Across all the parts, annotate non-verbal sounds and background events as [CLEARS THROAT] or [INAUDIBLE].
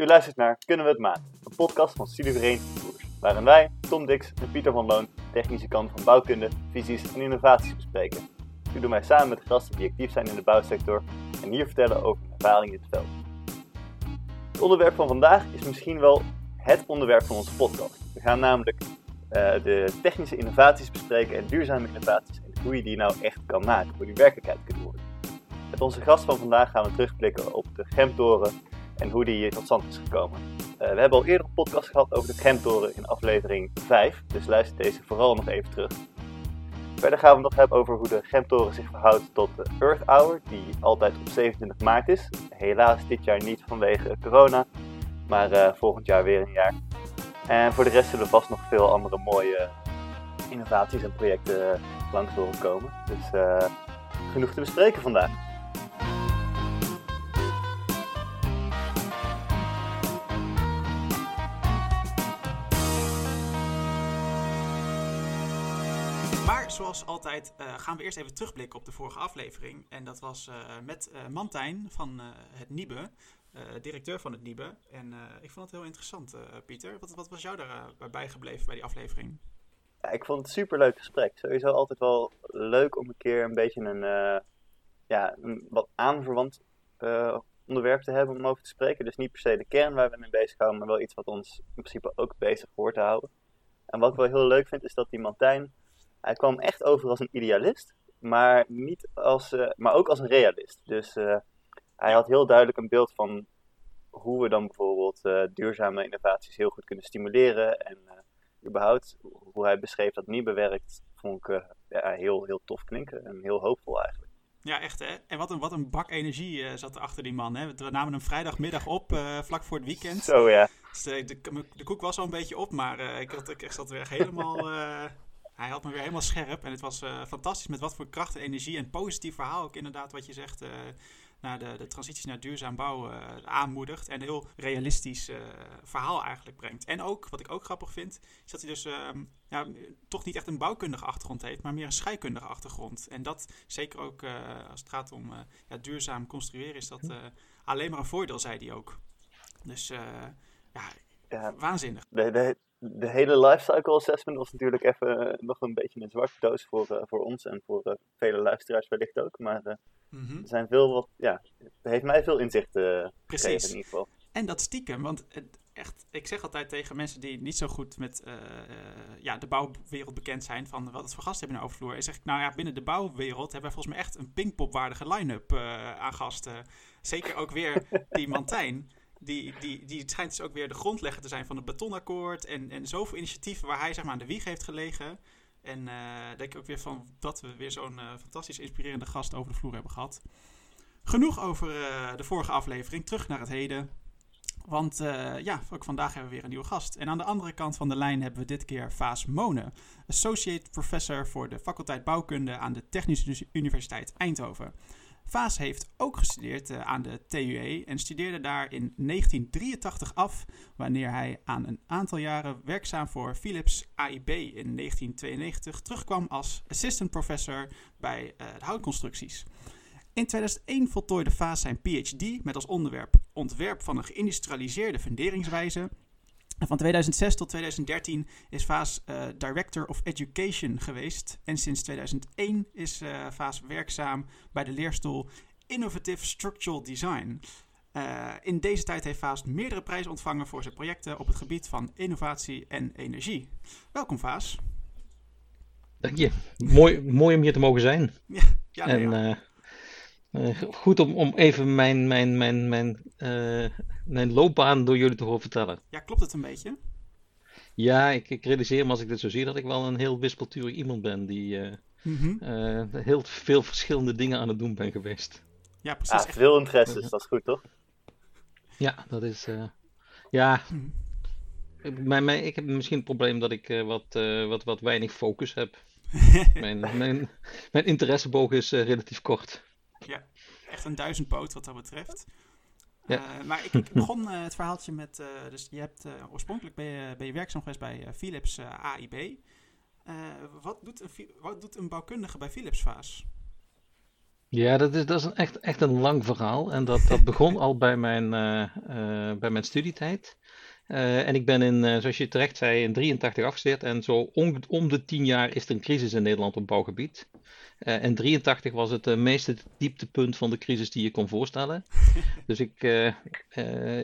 U luistert naar Kunnen we het maken? Een podcast van Studievereniging Tours, waarin wij, Tom Dix en Pieter van Loon, technische kant van bouwkunde, visies en innovaties bespreken. Dit doen wij samen met gasten die actief zijn in de bouwsector en hier vertellen over hun ervaring in het veld. Het onderwerp van vandaag is misschien wel het onderwerp van onze podcast. We gaan namelijk uh, de technische innovaties bespreken en duurzame innovaties en hoe je die nou echt kan maken, hoe die werkelijkheid kunnen worden. Met onze gast van vandaag gaan we terugblikken op de Gemtoren en hoe die tot stand is gekomen. Uh, we hebben al eerder een podcast gehad over de Gemtoren in aflevering 5, dus luister deze vooral nog even terug. Verder gaan we nog hebben over hoe de Gemtoren zich verhoudt tot de Earth Hour, die altijd op 27 maart is. Helaas dit jaar niet vanwege corona, maar uh, volgend jaar weer een jaar. En voor de rest zullen vast nog veel andere mooie innovaties en projecten langs horen komen. Dus genoeg te bespreken vandaag. Zoals altijd uh, gaan we eerst even terugblikken op de vorige aflevering. En dat was uh, met uh, Mantijn van het Niebe, directeur van het Niebe. En ik vond het heel interessant, Pieter. Wat, wat, was jou daarbij bijgebleven bij die aflevering? Ja, ik vond het een superleuk gesprek. Sowieso altijd wel leuk om een keer een beetje een, ja, een wat aanverwant onderwerp te hebben om over te spreken. Dus niet per se de kern waar we mee bezig houden, maar wel iets wat ons in principe ook bezig hoort te houden. En wat ik wel heel leuk vind, is dat die Mantijn hij kwam echt over als een idealist, maar, niet als, uh, maar ook als een realist. Dus uh, hij had heel duidelijk een beeld van hoe we dan bijvoorbeeld uh, duurzame innovaties heel goed kunnen stimuleren. En überhaupt hoe hij beschreef dat Niebe werkt, vond ik ja, heel, heel tof klinken en heel hoopvol eigenlijk. Ja, echt hè. En wat een, wat een bak energie uh, zat er achter die man. Hè. We namen hem vrijdagmiddag op, uh, vlak voor het weekend. Zo ja. Dus de, de, de, koek was al een beetje op, maar ik, had, ik zat weer helemaal hij had me weer helemaal scherp. En het was uh, fantastisch met wat voor kracht en energie en positief verhaal ook inderdaad wat je zegt. Uh, naar de, de transitie naar duurzaam bouwen uh, aanmoedigt. En een heel realistisch verhaal eigenlijk brengt. En ook, wat ik ook grappig vind, is dat hij dus ehm, ja, toch niet echt een bouwkundige achtergrond heeft, maar meer een scheikundige achtergrond. En dat zeker ook als het gaat om ja, duurzaam construeren, is dat alleen maar een voordeel, zei hij ook. Dus ja, ja, waanzinnig. De, de, de hele lifecycle assessment was natuurlijk even nog een beetje een zwarte doos voor, uh, voor ons en voor uh, vele luisteraars wellicht ook. Maar uh, mm -hmm. er zijn veel wat, ja, het heeft mij veel inzicht gegeven in ieder geval. En dat stiekem, want echt, ik zeg altijd tegen mensen die niet zo goed met ja, de bouwwereld bekend zijn, van wat het voor gasten hebben in de overvloer. En zeg ik, nou ja, binnen de bouwwereld hebben wij volgens mij echt een pingpopwaardige line-up aan gasten. Zeker ook weer die [LAUGHS] Mantijn die, die, die schijnt dus ook weer de grondlegger te zijn van het betonakkoord. En, en zoveel initiatieven waar hij zeg maar, aan de wieg heeft gelegen. En uh, denk ik ook weer van dat we weer zo'n uh, fantastisch inspirerende gast over de vloer hebben gehad. Genoeg over uh, de vorige aflevering. Terug naar het heden. Want ja, ook vandaag hebben we weer een nieuwe gast. En aan de andere kant van de lijn hebben we dit keer Vaas Monen. Associate Professor voor de faculteit Bouwkunde aan de Technische Universiteit Eindhoven. Vaas heeft ook gestudeerd uh, aan de TUE en studeerde daar in 1983 af, wanneer hij aan een aantal jaren werkzaam voor Philips AIB in 1992 terugkwam als assistant professor bij uh, de houtconstructies. In 2001 voltooide Vaas zijn PhD met als onderwerp ontwerp van een geïndustrialiseerde funderingswijze van 2006 tot 2013 is Vaas uh, Director of Education geweest. En sinds 2001 is uh, Vaas werkzaam bij de leerstoel Innovative Structural Design. Uh, in deze tijd heeft Vaas meerdere prijzen ontvangen voor zijn projecten op het gebied van innovatie en energie. Welkom Vaas. Dank je. Mooi, mooi om hier te mogen zijn. [LAUGHS] Ja, ja, en, ja. Goed om, om even mijn, mijn, mijn, mijn, mijn loopbaan door jullie te horen vertellen. Ja, klopt het een beetje? Ja, ik, ik realiseer me als ik dit zo zie dat ik wel een heel wispelturig iemand ben die uh, mm -hmm. heel veel verschillende dingen aan het doen ben geweest. Ja, precies. Ah, veel interesses, dat is goed toch? Ja, dat is. ja. Mm -hmm. mijn, mijn, ik heb misschien het probleem dat ik wat, wat, wat weinig focus heb. [LAUGHS] mijn, mijn, mijn interesseboog is relatief kort. Ja, echt een duizendpoot wat dat betreft. Ja. Uh, maar ik, ik [LAUGHS] begon uh, het verhaaltje met. Uh, dus je hebt oorspronkelijk ben je, ben je werkzaam geweest bij Philips AIB. wat, doet een, wat doet een bouwkundige bij Philips Vaas? Ja, dat is, dat is een echt, echt een lang verhaal. En dat, dat begon [LAUGHS] al bij mijn, uh, bij mijn studietijd. Uh, en ik ben in, zoals je terecht zei, in 83 afgestudeerd. En zo om, om, de tien jaar is er een crisis in Nederland op bouwgebied. Uh, en 83 was het meeste dieptepunt van de crisis die je kon voorstellen. [LAUGHS] dus ik, ik,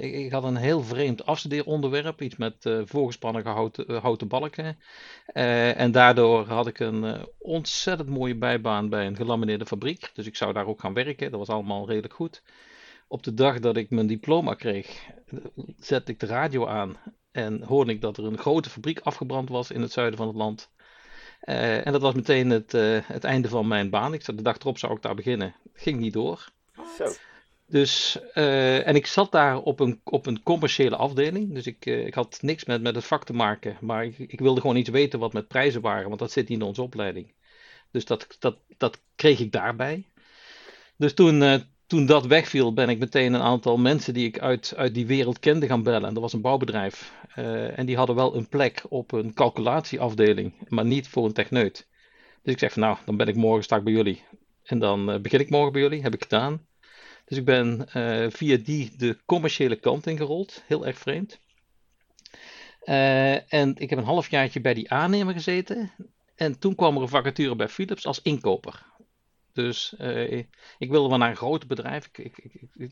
ik, had een heel vreemd afstudeeronderwerp. Iets met voorgespannen houten, houten balken. en daardoor had ik een ontzettend mooie bijbaan bij een gelamineerde fabriek. Dus ik zou daar ook gaan werken. Dat was allemaal redelijk goed. Op de dag dat ik mijn diploma kreeg, zette ik de radio aan. En hoorde ik dat er een grote fabriek afgebrand was in het zuiden van het land. Uh, en dat was meteen het, uh, het einde van mijn baan. Ik zat, de dag erop zou ik daar beginnen. Ging niet door. Zo. Dus, uh, en ik zat daar op een, op een commerciële afdeling. Dus ik, ik had niks met, met het vak te maken. Maar ik, ik wilde gewoon niet weten wat met prijzen waren. Want dat zit niet in onze opleiding. Dus dat, dat, dat kreeg ik daarbij. Dus toen, toen dat wegviel, ben ik meteen een aantal mensen die ik uit, uit die wereld kende gaan bellen. Dat was een bouwbedrijf. Uh, en die hadden wel een plek op een calculatieafdeling, maar niet voor een techneut. Dus ik zeg van nou, dan ben ik morgen straks bij jullie. En dan uh, begin ik morgen bij jullie, heb ik gedaan. Dus ik ben uh, via die de commerciële kant ingerold, heel erg vreemd. en ik heb een halfjaartje bij die aannemer gezeten. En toen kwam er een vacature bij Philips als inkoper. Dus uh, ik wilde wel naar een groot bedrijf. Ik, ik, ik,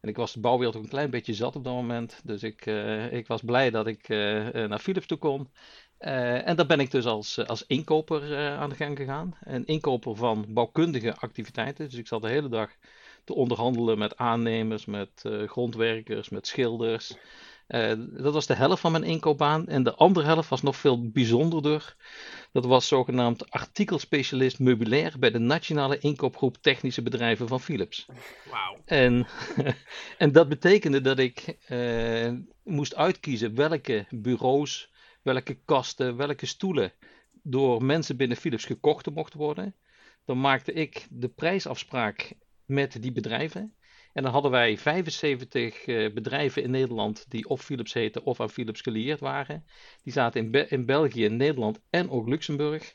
en ik was de bouwwereld ook een klein beetje zat op dat moment. Dus ik, uh, ik was blij dat ik uh, naar Philips toe kon. en daar ben ik dus als, als inkoper aan de gang gegaan. Een inkoper van bouwkundige activiteiten. Dus ik zat de hele dag te onderhandelen met aannemers, met grondwerkers, met schilders. Uh, dat was de helft van mijn inkoopbaan. En de andere helft was nog veel bijzonderder. Dat was zogenaamd artikelspecialist meubilair bij de Nationale Inkoopgroep Technische Bedrijven van Philips. Wauw. En, [LAUGHS] en dat betekende dat ik uh, moest uitkiezen welke bureaus, welke kasten, welke stoelen door mensen binnen Philips gekocht mochten worden. Dan maakte ik de prijsafspraak met die bedrijven. En dan hadden wij 75 uh, eh, bedrijven in Nederland die of Philips heten of aan Philips gelieerd waren. Die zaten in, Be in België, Nederland en ook Luxemburg.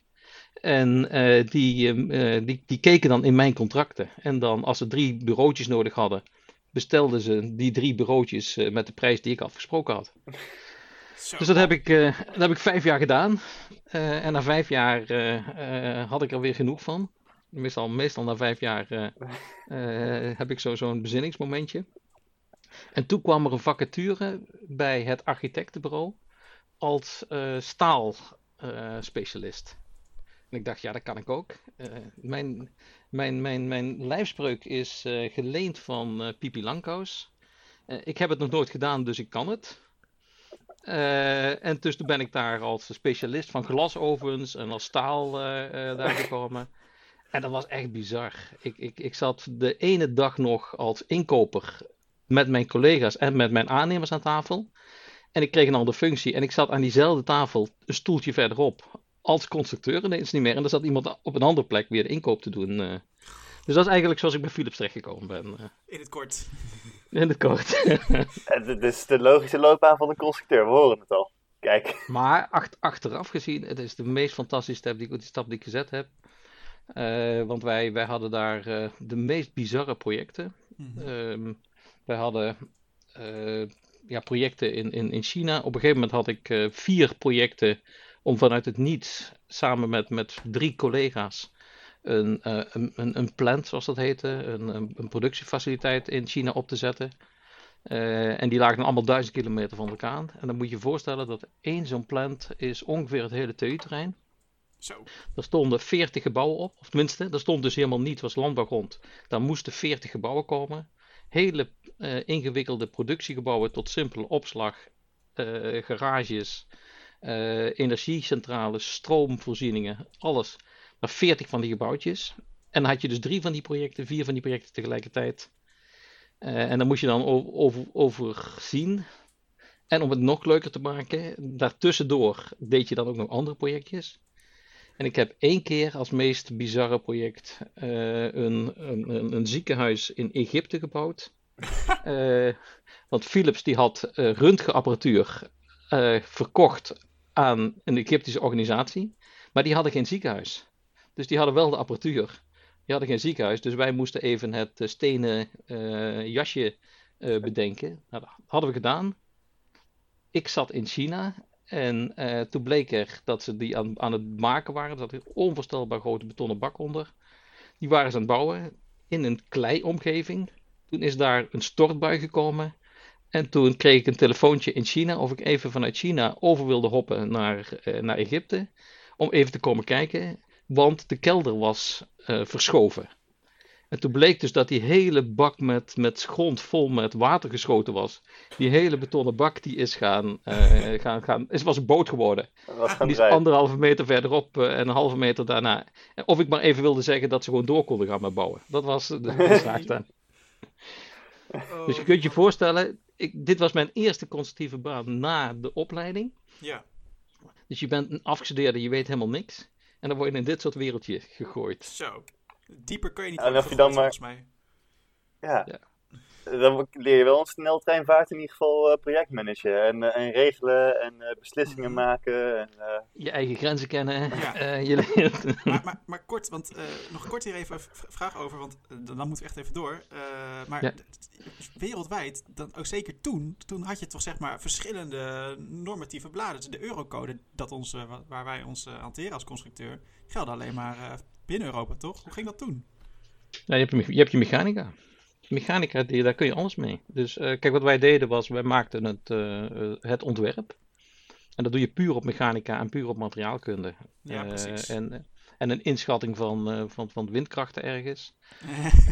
En uh, die, uh, die, die keken dan in mijn contracten. En dan als ze drie bureautjes nodig hadden, bestelden ze die drie bureautjes met de prijs die ik afgesproken had. Zo. Dus dat heb, ik, dat heb ik vijf jaar gedaan. en na vijf jaar had ik er weer genoeg van. Meestal, meestal na vijf jaar uh, uh, [LAUGHS] heb ik zo, zo'n bezinningsmomentje. En toen kwam er een vacature bij het architectenbureau als uh, staalspecialist. en ik dacht, ja, dat kan ik ook. mijn, mijn, mijn, mijn lijfspreuk is geleend van Pipi Langkous. ik heb het nog nooit gedaan, dus ik kan het. en dus toen ben ik daar als specialist van glasovens en als staal daar [LAUGHS] gekomen. En dat was echt bizar. Ik, ik, ik zat de ene dag nog als inkoper met mijn collega's en met mijn aannemers aan tafel. En ik kreeg een andere functie. En ik zat aan diezelfde tafel, een stoeltje verderop, als constructeur ineens niet meer. En er zat iemand op een andere plek weer de inkoop te doen. Eh. Dus dat is eigenlijk zoals ik bij Philips terechtgekomen ben. Eh. In het kort. [LAUGHS] In het kort. [LAUGHS] het is de logische loopbaan van een constructeur, we horen het al. Kijk. Maar achteraf gezien, het is de meest fantastische stap die, die stap die ik gezet heb. Uh, want wij, wij hadden daar uh, de meest bizarre projecten. Mm -hmm. um, wij hadden uh, ja, projecten in, in, in China. Op een gegeven moment had ik vier projecten om vanuit het niets samen met, met drie collega's een, een, een, een plant, zoals dat heette, een, een, een productiefaciliteit in China op te zetten. en die lagen allemaal duizend kilometer van elkaar. En dan moet je je voorstellen dat één zo'n plant is ongeveer het hele TU-terrein. Zo. Er stonden 40 gebouwen op, of tenminste, er stond dus helemaal niet, was landbouwgrond. Daar moesten 40 gebouwen komen. Hele uh, ingewikkelde productiegebouwen tot simpele opslag, uh, garages, uh, energiecentrales, stroomvoorzieningen, alles. Maar 40 van die gebouwtjes. En dan had je dus drie van die projecten, vier van die projecten tegelijkertijd. en dan moest je dan over, overzien. En om het nog leuker te maken, daartussendoor deed je dan ook nog andere projectjes. En ik heb één keer als meest bizarre project uh, een, een, een, ziekenhuis in Egypte gebouwd. uh, [LAUGHS] want Philips die had uh, röntgenapparatuur verkocht aan een Egyptische organisatie. Maar die hadden geen ziekenhuis. Dus die hadden wel de apparatuur. die hadden geen ziekenhuis, dus wij moesten even het stenen jasje bedenken. Nou, dat hadden we gedaan. Ik zat in China en toen bleek er dat ze die aan, aan het maken waren. Er zat een onvoorstelbaar grote betonnen bak onder. Die waren ze aan het bouwen in een kleiomgeving. Toen is daar een stortbui gekomen. En toen kreeg ik een telefoontje in China of ik even vanuit China over wilde hoppen naar, uh, naar Egypte. Om even te komen kijken, want de kelder was uh, verschoven. En toen bleek dus dat die hele bak met, met grond vol met water geschoten was. Die hele betonnen bak die is gaan, uh, gaan, gaan is, was een boot geworden. Was die is anderhalve meter verderop uh, en een halve meter daarna. Of ik maar even wilde zeggen dat ze gewoon door konden gaan met bouwen. Dat was de, de [LAUGHS] zaak dan. Oh. Dus je kunt je voorstellen, ik, dit was mijn eerste constructieve baan na de opleiding. Ja. Dus je bent een afgestudeerde, je weet helemaal niks. En dan word je in dit soort wereldje gegooid. Zo. Dieper kun je niet en of je dan maar... volgens mij. Ja. ja dan leer je wel een sneltreinvaart in ieder geval uh, projectmanagen en, uh, en regelen en uh, beslissingen mhm. maken. En, je eigen grenzen kennen. Ja. [LAUGHS] je leert. [LAUGHS] maar, maar, maar, kort, want nog kort hier even een vraag over, want dan moeten we echt even door. maar ja. wereldwijd, dan ook zeker toen, toen had je toch zeg maar verschillende normatieve bladen. De eurocode dat ons, waar wij ons hanteren als constructeur, geldt alleen maar binnen Europa, toch? Hoe ging dat toen? Ja, je, hebt je, je hebt je mechanica mechanica, daar kun je alles mee. Dus uh, kijk, wat wij deden was, wij maakten het, uh, het ontwerp. En dat doe je puur op mechanica en puur op materiaalkunde. Ja, precies. en, en een inschatting van, van, van windkrachten ergens. [LAUGHS]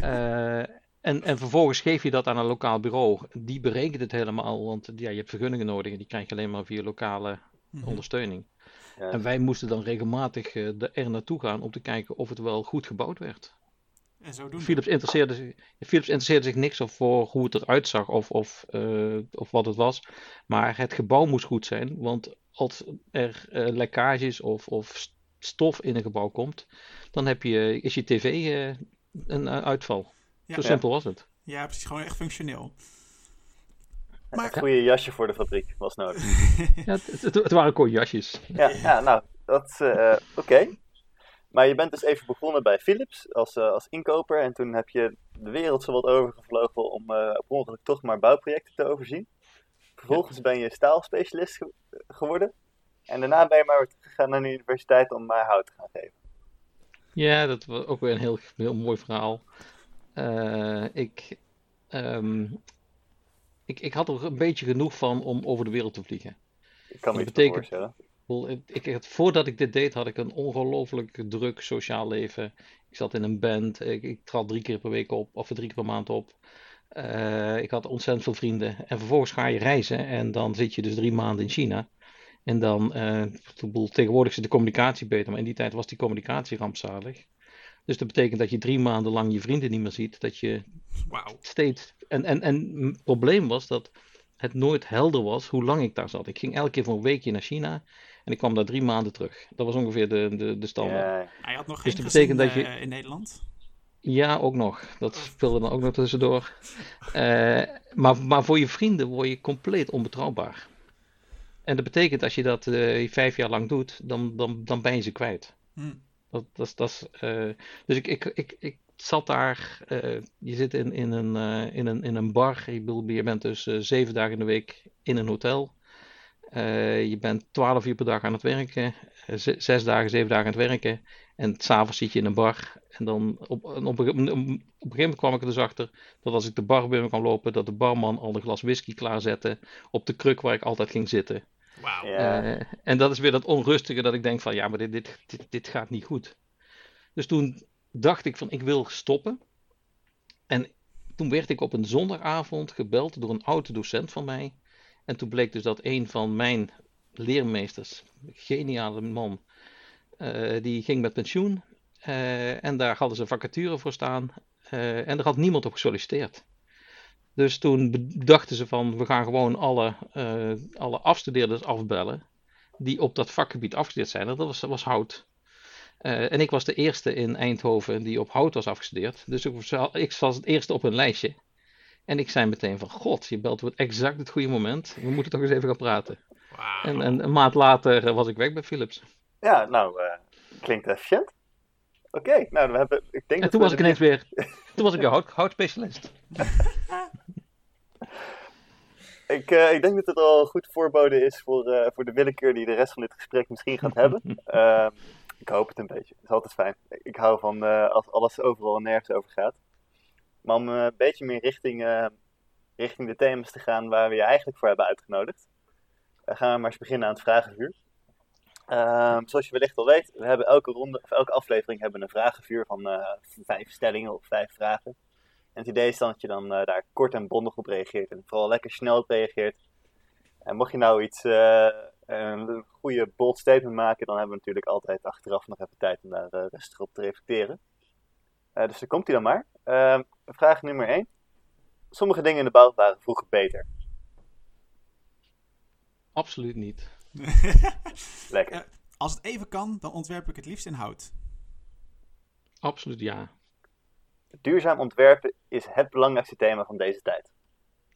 en, en vervolgens geef je dat aan een lokaal bureau. Die berekent het helemaal, want ja, je hebt vergunningen nodig en die krijg je alleen maar via lokale mhm. ondersteuning. Ja. En wij moesten dan regelmatig er naartoe gaan om te kijken of het wel goed gebouwd werd. En zo doen Philips, interesseerde zich, Philips interesseerde zich niks voor hoe het eruit zag of, of, uh, of wat het was. Maar het gebouw moest goed zijn. Want als er uh, lekkages of, of stof in een gebouw komt, dan heb je, is je tv uh, een uitval. Ja, Zo simpel was het. Ja, precies. Gewoon echt functioneel. Maar... Een goede jasje voor de fabriek was nodig. [LAUGHS] ja, het, het, het waren gewoon jasjes. Ja, ja nou, dat oké. Maar je bent dus even begonnen bij Philips als, uh, als inkoper. En toen heb je de wereld zo wat overgevlogen om uh, op ongeluk toch maar bouwprojecten te overzien. Vervolgens ben je staalspecialist geworden. En daarna ben je maar weer teruggegaan naar de universiteit om maar hout te gaan geven. Ja, dat was ook weer een heel, heel mooi verhaal. Uh, ik, um, ik, ik had er een beetje genoeg van om over de wereld te vliegen. Ik kan me dat betekent, voorstellen ik, ik, voordat ik dit deed, had ik een ongelooflijk druk sociaal leven. Ik zat in een band. Ik, ik trad drie keer per week op, of drie keer per maand op. Uh, ik had ontzettend veel vrienden. En vervolgens ga je reizen en dan zit je dus drie maanden in China. En dan, uh, tegenwoordig is de communicatie beter, maar in die tijd was die communicatie rampzalig. Dus dat betekent dat je drie maanden lang je vrienden niet meer ziet. Dat je wow. steeds. En, en, en het probleem was dat het nooit helder was hoe lang ik daar zat. Ik ging elke keer voor een weekje naar China. En ik kwam daar drie maanden terug. Dat was ongeveer de, de, de standaard. Ja. Hij had nog dus geen dus betekent dat je... Eh, in Nederland? Ja, ook nog. Dat oh. speelde dan ook nog tussendoor. uh, [LAUGHS] maar, maar voor je vrienden word je compleet onbetrouwbaar. En dat betekent als je dat uh, vijf jaar lang doet, dan, dan, dan ben je ze kwijt. Hmm. Dat, dat, dat, uh, dus ik, ik, ik, ik zat daar, je zit in, in, een, in, een, in een bar, je, bedoel, je bent dus zeven dagen in de week in een hotel. Uh, je bent 12 uur per dag aan het werken, uh, zes dagen, zeven dagen aan het werken. En s'avonds zit je in een bar. En dan op, op, op, een gegeven moment kwam ik er dus achter dat als ik de bar binnen kwam lopen, dat de barman al een glas whisky klaarzette op de kruk waar ik altijd ging zitten. Wow. Uh, en dat is weer dat onrustige dat ik denk van ja, maar dit, dit, dit, dit gaat niet goed. Dus toen dacht ik van ik wil stoppen. En toen werd ik op een zondagavond gebeld door een oude docent van mij. En toen bleek dus dat een van mijn leermeesters, geniale man, uh, die ging met pensioen. Uh, en daar hadden ze vacature voor staan. Uh, en er had niemand op gesolliciteerd. Dus toen bedachten ze van, we gaan gewoon alle, alle afstudeerders afbellen. Die op dat vakgebied afgestudeerd zijn. dat was, was hout. En ik was de eerste in Eindhoven die op hout was afgestudeerd. Dus ik was, ik was het eerste op hun lijstje. En ik zei meteen van, god, je belt op exact het goede moment. We moeten toch eens even gaan praten. En, en, een maand later was ik weg bij Philips. Ja, nou, uh, klinkt efficiënt. Oké, nou, we hebben, ik denk en toen was ik ineens weer, [LAUGHS] toen was ik weer hout, houtspecialist. [LAUGHS] ik, uh, ik denk dat het al goed voorbode is voor, uh, voor de willekeur die de rest van dit gesprek misschien gaat hebben. Uh, [LAUGHS] ik hoop het een beetje. Het is altijd fijn. Ik hou van uh, als alles overal en nergens over gaat. Maar om een beetje meer richting, richting de thema's te gaan waar we je eigenlijk voor hebben uitgenodigd. gaan we maar eens beginnen aan het vragenvuur. Um, zoals je wellicht al weet, we hebben elke, ronde, of elke aflevering hebben een vragenvuur van uh, vijf stellingen of vijf vragen. En het idee is dan dat je dan uh, daar kort en bondig op reageert en vooral lekker snel op reageert. En mocht je nou iets, uh, een goede bold statement maken, dan hebben we natuurlijk altijd achteraf nog even tijd om daar rustig op te reflecteren. dus daar komt hij dan maar. Ehm, vraag nummer 1. Sommige dingen in de bouw waren vroeger beter. Absoluut niet. [LAUGHS] Lekker. Uh, als het even kan, dan ontwerp ik het liefst in hout. Absoluut ja. Duurzaam ontwerpen is het belangrijkste thema van deze tijd.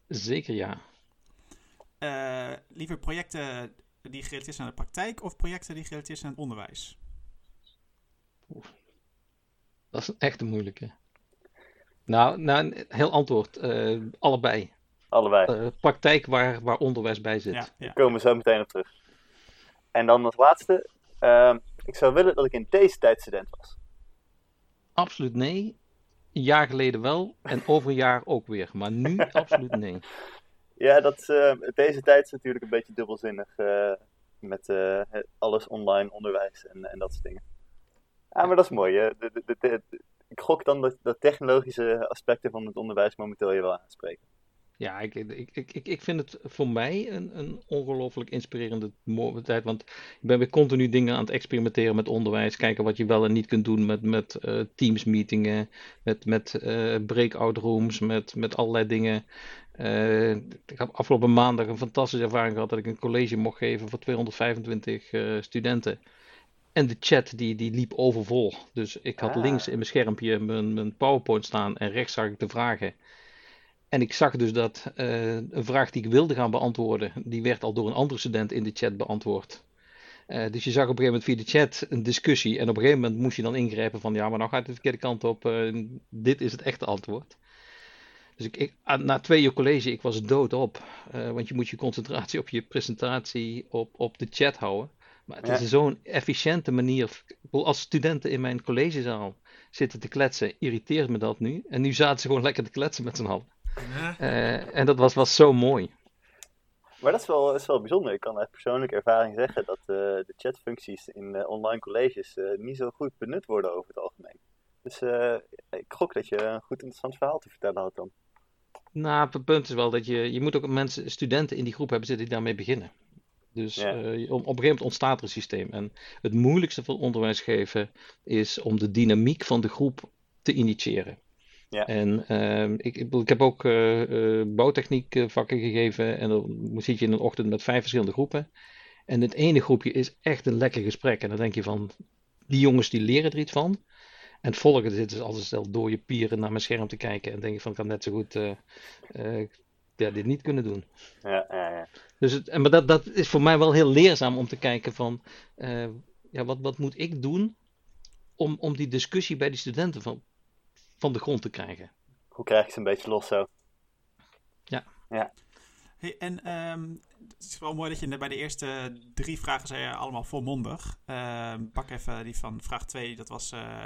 Zeker ja. Uh, liever projecten die gerelateerd zijn aan de praktijk of projecten die gerelateerd zijn aan het onderwijs? Oef. Dat is echt een moeilijke. Nou, nou een heel antwoord. Uh, allebei. Allebei. praktijk waar, waar onderwijs bij zit. Ja, ja. Daar komen we zo meteen op terug. En dan als laatste, uh, ik zou willen dat ik in deze tijd student was. Absoluut nee. Een jaar geleden wel en over een jaar ook weer. Maar nu absoluut nee. [LAUGHS] Ja, dat, uh, deze tijd is natuurlijk een beetje dubbelzinnig. Uh, met uh, alles online onderwijs en, en dat soort dingen. Ja, maar dat is mooi. Ik gok dan dat, dat technologische aspecten van het onderwijs momenteel je wel aanspreken. Ja, ik, ik, ik, ik vind het voor mij een, een ongelooflijk inspirerende tijd. Want ik ben weer continu dingen aan het experimenteren met onderwijs. Kijken wat je wel en niet kunt doen met, met uh, teamsmeetingen, met, met breakout rooms, met, met allerlei dingen. Uh, ik heb afgelopen maandag een fantastische ervaring gehad dat ik een college mocht geven voor 225 studenten. En de chat die, die liep overvol. Dus ik had ah. links in mijn schermpje mijn, mijn PowerPoint staan en rechts zag ik de vragen. En ik zag dus dat uh, een vraag die ik wilde gaan beantwoorden, die werd al door een andere student in de chat beantwoord. Uh, dus je zag op een gegeven moment via de chat een discussie. En op een gegeven moment moest je dan ingrijpen van ja, maar nou gaat het de verkeerde kant op. Uh, dit is het echte antwoord. Dus ik, ik, na twee uur college, ik was doodop. want je moet je concentratie op je presentatie, op, op de chat houden. Maar het is zo'n efficiënte manier. Als studenten in mijn collegezaal zitten te kletsen, irriteert me dat nu. En nu zaten ze gewoon lekker te kletsen met z'n allen. Uh, en dat was, was zo mooi. Maar dat is wel, is wel bijzonder. Ik kan uit persoonlijke ervaring zeggen dat uh, de chatfuncties in uh, online colleges niet zo goed benut worden over het algemeen. Dus ik gok dat je een goed interessant verhaal te vertellen had dan. Nou, het punt is wel dat je, je moet ook mensen, studenten in die groep hebben zitten die daarmee beginnen. Dus ja. op, op een gegeven moment ontstaat er een systeem. En het moeilijkste van onderwijs geven is om de dynamiek van de groep te initiëren. Ja. En uh, ik, ik, heb ook uh, uh, bouwtechniek vakken gegeven. En dan zit je in een ochtend met vijf verschillende groepen. En het ene groepje is echt een lekker gesprek. En dan denk je van, die jongens die leren er iets van. En het volgende zitten ze altijd stel door je pieren naar mijn scherm te kijken. En denk je van, ik kan net zo goed ja, dit niet kunnen doen. Ja, ja, ja. Dus het, en, maar dat, dat is voor mij wel heel leerzaam om te kijken van, ja, wat, wat moet ik doen om, om die discussie bij die studenten van van de grond te krijgen. Hoe krijg ik ze een beetje los zo? Ja. ja. Hey, en um, het is wel mooi dat je bij de eerste drie vragen zei je allemaal volmondig. Uh, pak even die van vraag 2, dat was uh,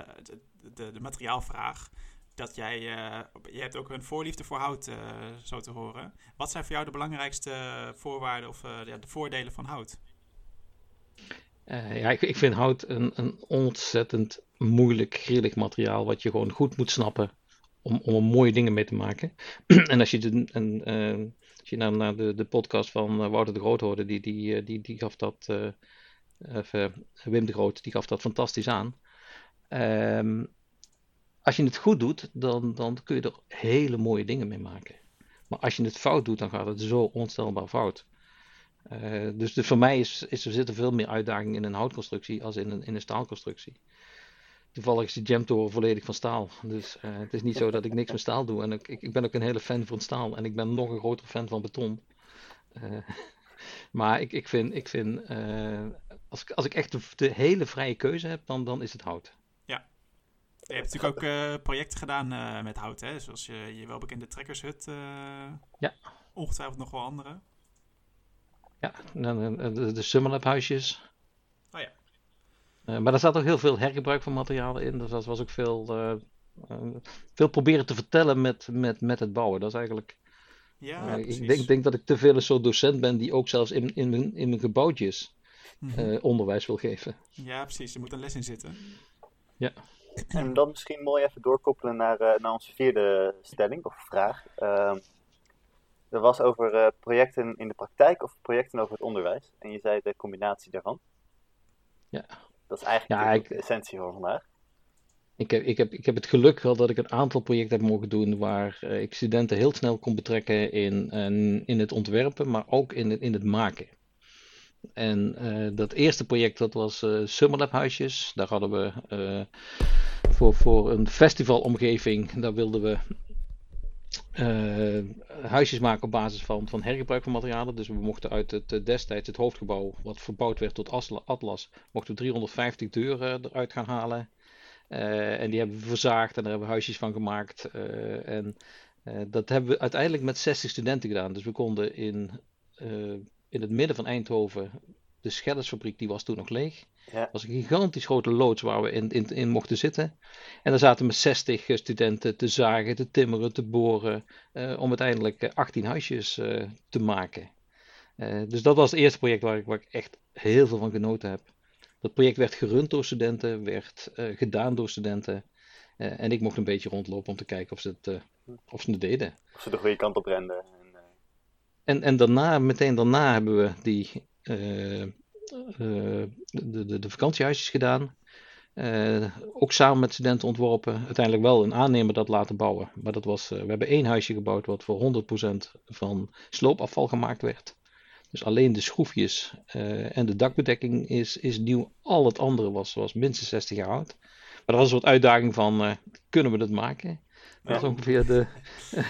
de, de, materiaalvraag. Dat jij, uh, je hebt ook een voorliefde voor hout, eh, zo te horen. Wat zijn voor jou de belangrijkste voorwaarden of ja, de voordelen van hout? ja, ik, ik, vind hout een, een ontzettend moeilijk, grillig materiaal wat je gewoon goed moet snappen om, om er mooie dingen mee te maken. [CLEARS THROAT] en als je, de, als je naar, naar de, de podcast van Wouter de Groot hoorde, die, die, eh, die, die gaf dat, Wim de Groot, die gaf dat fantastisch aan. Um, als je het goed doet, dan, dan kun je er hele mooie dingen mee maken. Maar als je het fout doet, dan gaat het zo onstelbaar fout. Uh, dus de, voor mij is, is, er zitten veel meer uitdagingen in een houtconstructie als in een, in een staalconstructie. Toevallig is die jamtoren volledig van staal. Dus uh, het is niet zo dat ik niks met staal doe. En ik, ik, ben ook een hele fan van staal. En ik ben nog een grotere fan van beton. Uh, [LAUGHS] maar ik, ik vind, ik vind als, als ik echt de, de, hele vrije keuze heb, dan, dan is het hout. Je hebt natuurlijk ook uh, projecten gedaan uh, met hout, hè? zoals je, je welbekende trekkershut. Uh, ja. Ongetwijfeld nog wel andere. Ja, de, de Summerlab huisjes. Oh ja. maar daar zat ook heel veel hergebruik van materialen in. Dus dat was ook veel, veel proberen te vertellen met, met, met het bouwen. Dat is eigenlijk... Ja, ik denk, denk dat ik te veel een soort docent ben die ook zelfs in, in, mijn, in mijn gebouwtjes mhm. onderwijs wil geven. Ja, precies. Er moet een les in zitten. Ja. En dan misschien mooi even doorkoppelen naar, uh, naar onze vierde stelling of vraag. Uh, er was over uh, projecten in de praktijk of projecten over het onderwijs. En je zei de combinatie daarvan. Ja. Dat is eigenlijk ja, ik, de essentie van vandaag. Ik heb, ik, heb, ik heb het geluk gehad dat ik een aantal projecten heb mogen doen waar uh, ik studenten heel snel kon betrekken in, in het ontwerpen, maar ook in het, in het maken. En uh, dat eerste project dat was uh, Summerlab huisjes. Daar hadden we uh, voor, voor een festivalomgeving, daar wilden we huisjes maken op basis van, van hergebruik van materialen. Dus we mochten uit het destijds het hoofdgebouw, wat verbouwd werd tot Atlas, mochten we 350 deuren eruit gaan halen. en die hebben we verzaagd en daar hebben we huisjes van gemaakt. en dat hebben we uiteindelijk met 60 studenten gedaan. Dus we konden in in het midden van Eindhoven, de Schellesfabriek, die was toen nog leeg. Ja. Dat was een gigantisch grote loods waar we in, in, in mochten zitten. En daar zaten met 60 studenten te zagen, te timmeren, te boren, uh, om uiteindelijk 18 eh, huisjes uh, te maken. Uh, dus dat was het eerste project waar ik, waar ik echt heel veel van genoten heb. Dat project werd gerund door studenten, werd gedaan door studenten. en ik mocht een beetje rondlopen om te kijken of ze het, of ze het deden. Of ze de goede kant op renden. En, en daarna, meteen daarna hebben we die, uh, uh, de, de, de vakantiehuisjes gedaan. Uh, ook samen met studenten ontworpen. Uiteindelijk wel een aannemer dat laten bouwen. Maar dat was, we hebben één huisje gebouwd wat voor 100% van sloopafval gemaakt werd. Dus alleen de schroefjes en de dakbedekking is, is nieuw. Al het andere was, was minstens 60 jaar oud. Maar dat was een soort uitdaging van, kunnen we dat maken? Dat is ongeveer de,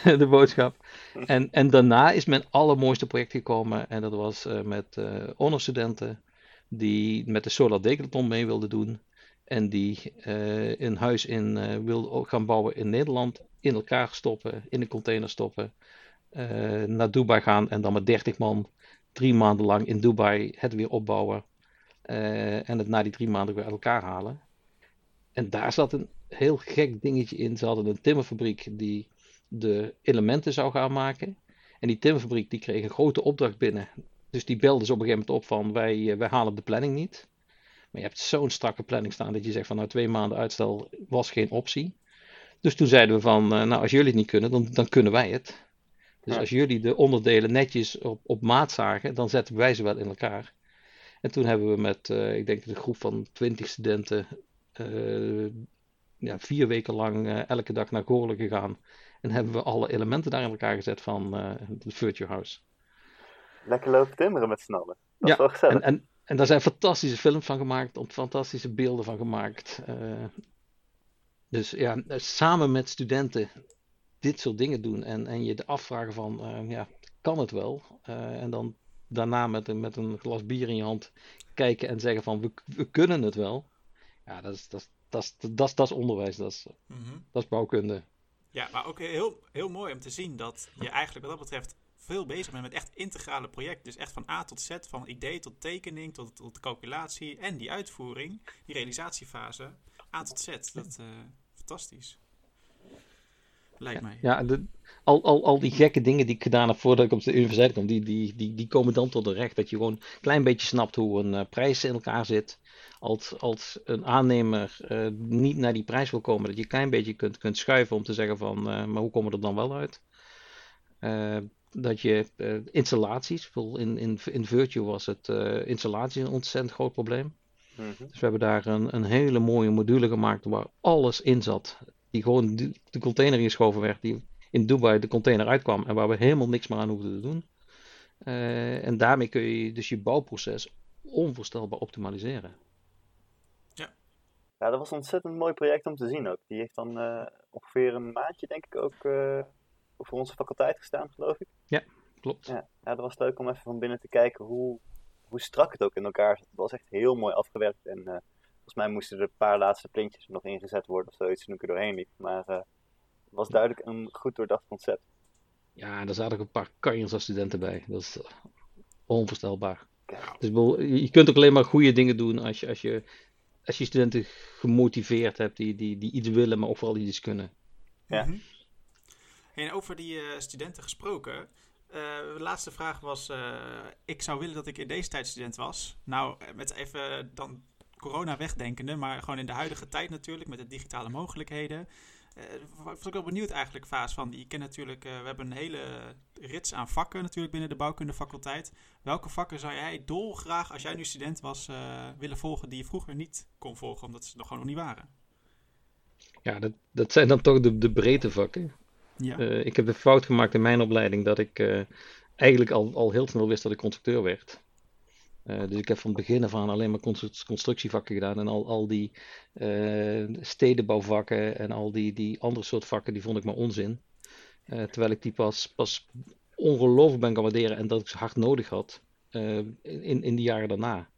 [LAUGHS] de boodschap. En, en daarna is mijn allermooiste project gekomen. En dat was uh, met uh, honorstudenten die met de Solar Decathlon mee wilden doen. En die uh, een huis in uh, wil gaan bouwen in Nederland. In elkaar stoppen, in een container stoppen. naar Dubai gaan en dan met 30 man drie maanden lang in Dubai het weer opbouwen. en het na die drie maanden weer uit elkaar halen. En daar zat een heel gek dingetje in. Ze hadden een timmerfabriek die de elementen zou gaan maken. En die timmerfabriek die kreeg een grote opdracht binnen. Dus die belde ze op een gegeven moment op van wij, eh, wij halen de planning niet. Maar je hebt zo'n strakke planning staan dat je zegt van nou twee maanden uitstel was geen optie. Dus toen zeiden we van eh, nou als jullie het niet kunnen dan, dan kunnen wij het. Dus als jullie de onderdelen netjes op, op maat zagen dan zetten wij ze wel in elkaar. En toen hebben we met uh, ik denk een groep van 20 studenten ja, vier weken lang uh, elke dag naar Goorlen gegaan. En hebben we alle elementen daar in elkaar gezet van uh, de Virtue House. Lekker lopen timmeren met z'n allen. Dat ja, is wel gezellig. En, en, en daar zijn fantastische films van gemaakt, fantastische beelden van gemaakt. Uh, dus ja, samen met studenten dit soort dingen doen en, en je de afvragen van, uh, ja, kan het wel? Uh, en dan daarna met een, met een glas bier in je hand kijken en zeggen van, we, we kunnen het wel. Ja, dat is, dat is, dat is, dat is onderwijs, dat is, mm dat is bouwkunde. Ja, maar ook heel, heel mooi om te zien dat je eigenlijk wat dat betreft veel bezig bent met echt integrale projecten. Dus echt van A tot Z, van idee tot tekening, tot, tot calculatie en die uitvoering, die realisatiefase, A tot Z. Dat uh, fantastisch. Lijkt mij. Ja, de, al, al, al die gekke dingen die ik gedaan heb voordat ik op de universiteit kwam, die, die, die, die komen dan tot de recht. Dat je gewoon een klein beetje snapt hoe een uh, prijs in elkaar zit als, als een aannemer uh, niet naar die prijs wil komen, dat je een klein beetje kunt, kunt schuiven om te zeggen van, uh, maar hoe komen we er dan wel uit? Uh, dat je installaties, in, in, in Virtue was het installatie een ontzettend groot probleem. Mm -hmm. Dus we hebben daar een, een hele mooie module gemaakt waar alles in zat. Die gewoon de, de container ingeschoven werd, die in Dubai de container uitkwam en waar we helemaal niks meer aan hoefden te doen. en daarmee kun je dus je bouwproces onvoorstelbaar optimaliseren. Ja, dat was een ontzettend mooi project om te zien ook. Die heeft dan uh, ongeveer een maandje, denk ik, ook uh, voor onze faculteit gestaan, geloof ik. Ja, klopt. Ja, ja, dat was leuk om even van binnen te kijken hoe, hoe strak het ook in elkaar zit. Het was echt heel mooi afgewerkt en uh, volgens mij moesten er een paar laatste plintjes nog ingezet worden of zoiets toen ik er doorheen liep. Maar het was duidelijk een goed doordacht concept. Ja, er zaten ook een paar kanjers als studenten bij. Dat is onvoorstelbaar. Dus je kunt ook alleen maar goede dingen doen als je, als je, als je studenten gemotiveerd hebt die, die, die iets willen, maar ook vooral die iets kunnen. Ja. Mhm. En over die uh, studenten gesproken. Uh, de laatste vraag was: uh, ik zou willen dat ik in deze tijd student was. Nou, met even dan corona wegdenkende, maar gewoon in de huidige tijd natuurlijk, met de digitale mogelijkheden. Uh, was ik wel benieuwd eigenlijk, Vaas. Van, je kent natuurlijk, we hebben een hele rits aan vakken natuurlijk binnen de bouwkundefaculteit. Welke vakken zou jij dolgraag, als jij nu student was, willen volgen die je vroeger niet kon volgen, omdat ze nog gewoon nog niet waren? Ja, dat, dat zijn dan toch de, de breedte vakken. Ja. Ik heb de fout gemaakt in mijn opleiding dat ik eigenlijk al, al heel snel wist dat ik constructeur werd. Uh, dus ik heb van het begin af aan alleen maar constructievakken gedaan. En al, al die stedenbouwvakken en al die, die andere soort vakken, die vond ik maar onzin. terwijl ik die pas, pas ongelooflijk ben gaan waarderen en dat ik ze hard nodig had in, in de jaren daarna.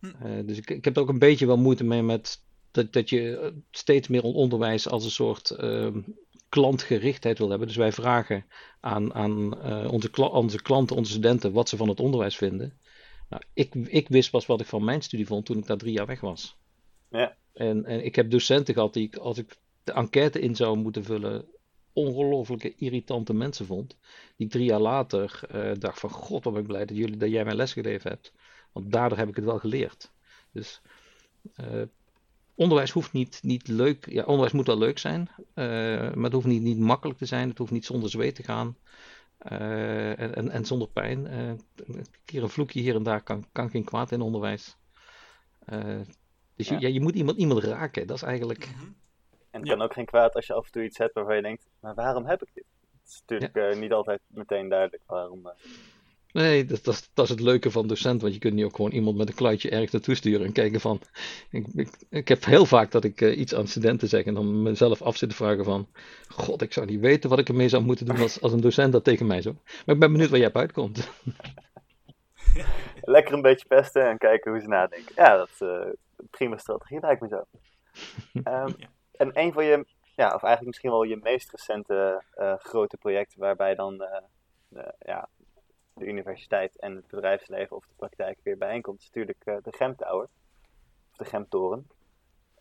Hm. dus ik, ik heb er ook een beetje wel moeite mee met dat, dat je steeds meer onderwijs als een soort ehm, klantgerichtheid wil hebben. Dus wij vragen aan, aan onze, onze klanten, onze studenten, wat ze van het onderwijs vinden. Nou, ik, ik wist pas wat ik van mijn studie vond toen ik daar drie jaar weg was. Ja. En, en ik heb docenten gehad die ik, als ik de enquête in zou moeten vullen, ongelooflijke irritante mensen vond. Die ik drie jaar later uh, dacht van, god wat ben ik blij dat, jullie, dat jij mij lesgegeven hebt. Want daardoor heb ik het wel geleerd. Dus uh, onderwijs hoeft niet, niet leuk. Ja, onderwijs moet wel leuk zijn. Uh, maar het hoeft niet, niet makkelijk te zijn. Het hoeft niet zonder zweet te gaan. Uh, en, en, en, zonder pijn. Uh, een keer een vloekje hier en daar kan, kan geen kwaad in onderwijs. dus je, ja. je moet iemand, iemand raken. Dat is eigenlijk. Mhm. En het kan ook geen kwaad als je af en toe iets hebt waarvan je denkt: maar waarom heb ik dit? Het is natuurlijk niet altijd meteen duidelijk waarom. Nee, dat, dat, dat, is het leuke van docent, want je kunt niet ook gewoon iemand met een kluitje ergens naartoe sturen en kijken van... Ik, ik, ik heb heel vaak dat ik uh, iets aan studenten zeg en dan mezelf af zit te vragen van... God, ik zou niet weten wat ik ermee zou moeten doen als, als een docent dat tegen mij zo. Maar ik ben benieuwd waar jij op uitkomt. [LAUGHS] Lekker een beetje pesten en kijken hoe ze nadenken. Ja, dat is uh, prima strategie lijkt me zo. [LAUGHS] Um, en een van je, ja, of eigenlijk misschien wel je meest recente uh, grote projecten waarbij dan... ja, de universiteit en het bedrijfsleven of de praktijk weer bijeenkomt, is natuurlijk uh, de Gemtower. Of de Gemtoren.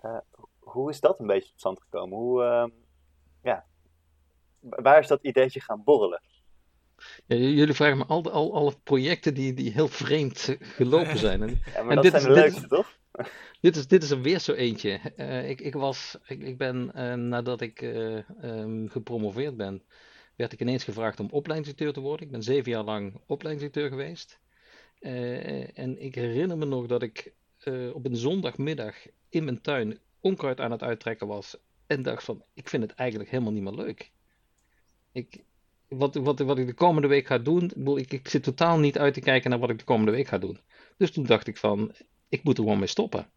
Uh, hoe is dat een beetje tot stand gekomen? Hoe, uh, ja, waar is dat ideetje gaan borrelen? Ja, jullie vragen me al, al alle projecten die, die heel vreemd gelopen zijn. En, [LAUGHS] ja, maar dat dit zijn is, de leukste, toch? [LAUGHS] Dit is, dit is er weer zo eentje. ik, ik, was, ik, ik ben nadat ik um, gepromoveerd ben, werd ik ineens gevraagd om opleidingsdirecteur te worden. Ik ben zeven jaar lang opleidingsdirecteur geweest. Uh, en ik herinner me nog dat ik uh, op een zondagmiddag in mijn tuin onkruid aan het uittrekken was. En dacht van, ik vind het eigenlijk helemaal niet meer leuk. Ik, wat, wat, wat ik de komende week ga doen, ik, ik zit totaal niet uit te kijken naar wat ik de komende week ga doen. Dus toen dacht ik van, ik moet er gewoon mee stoppen.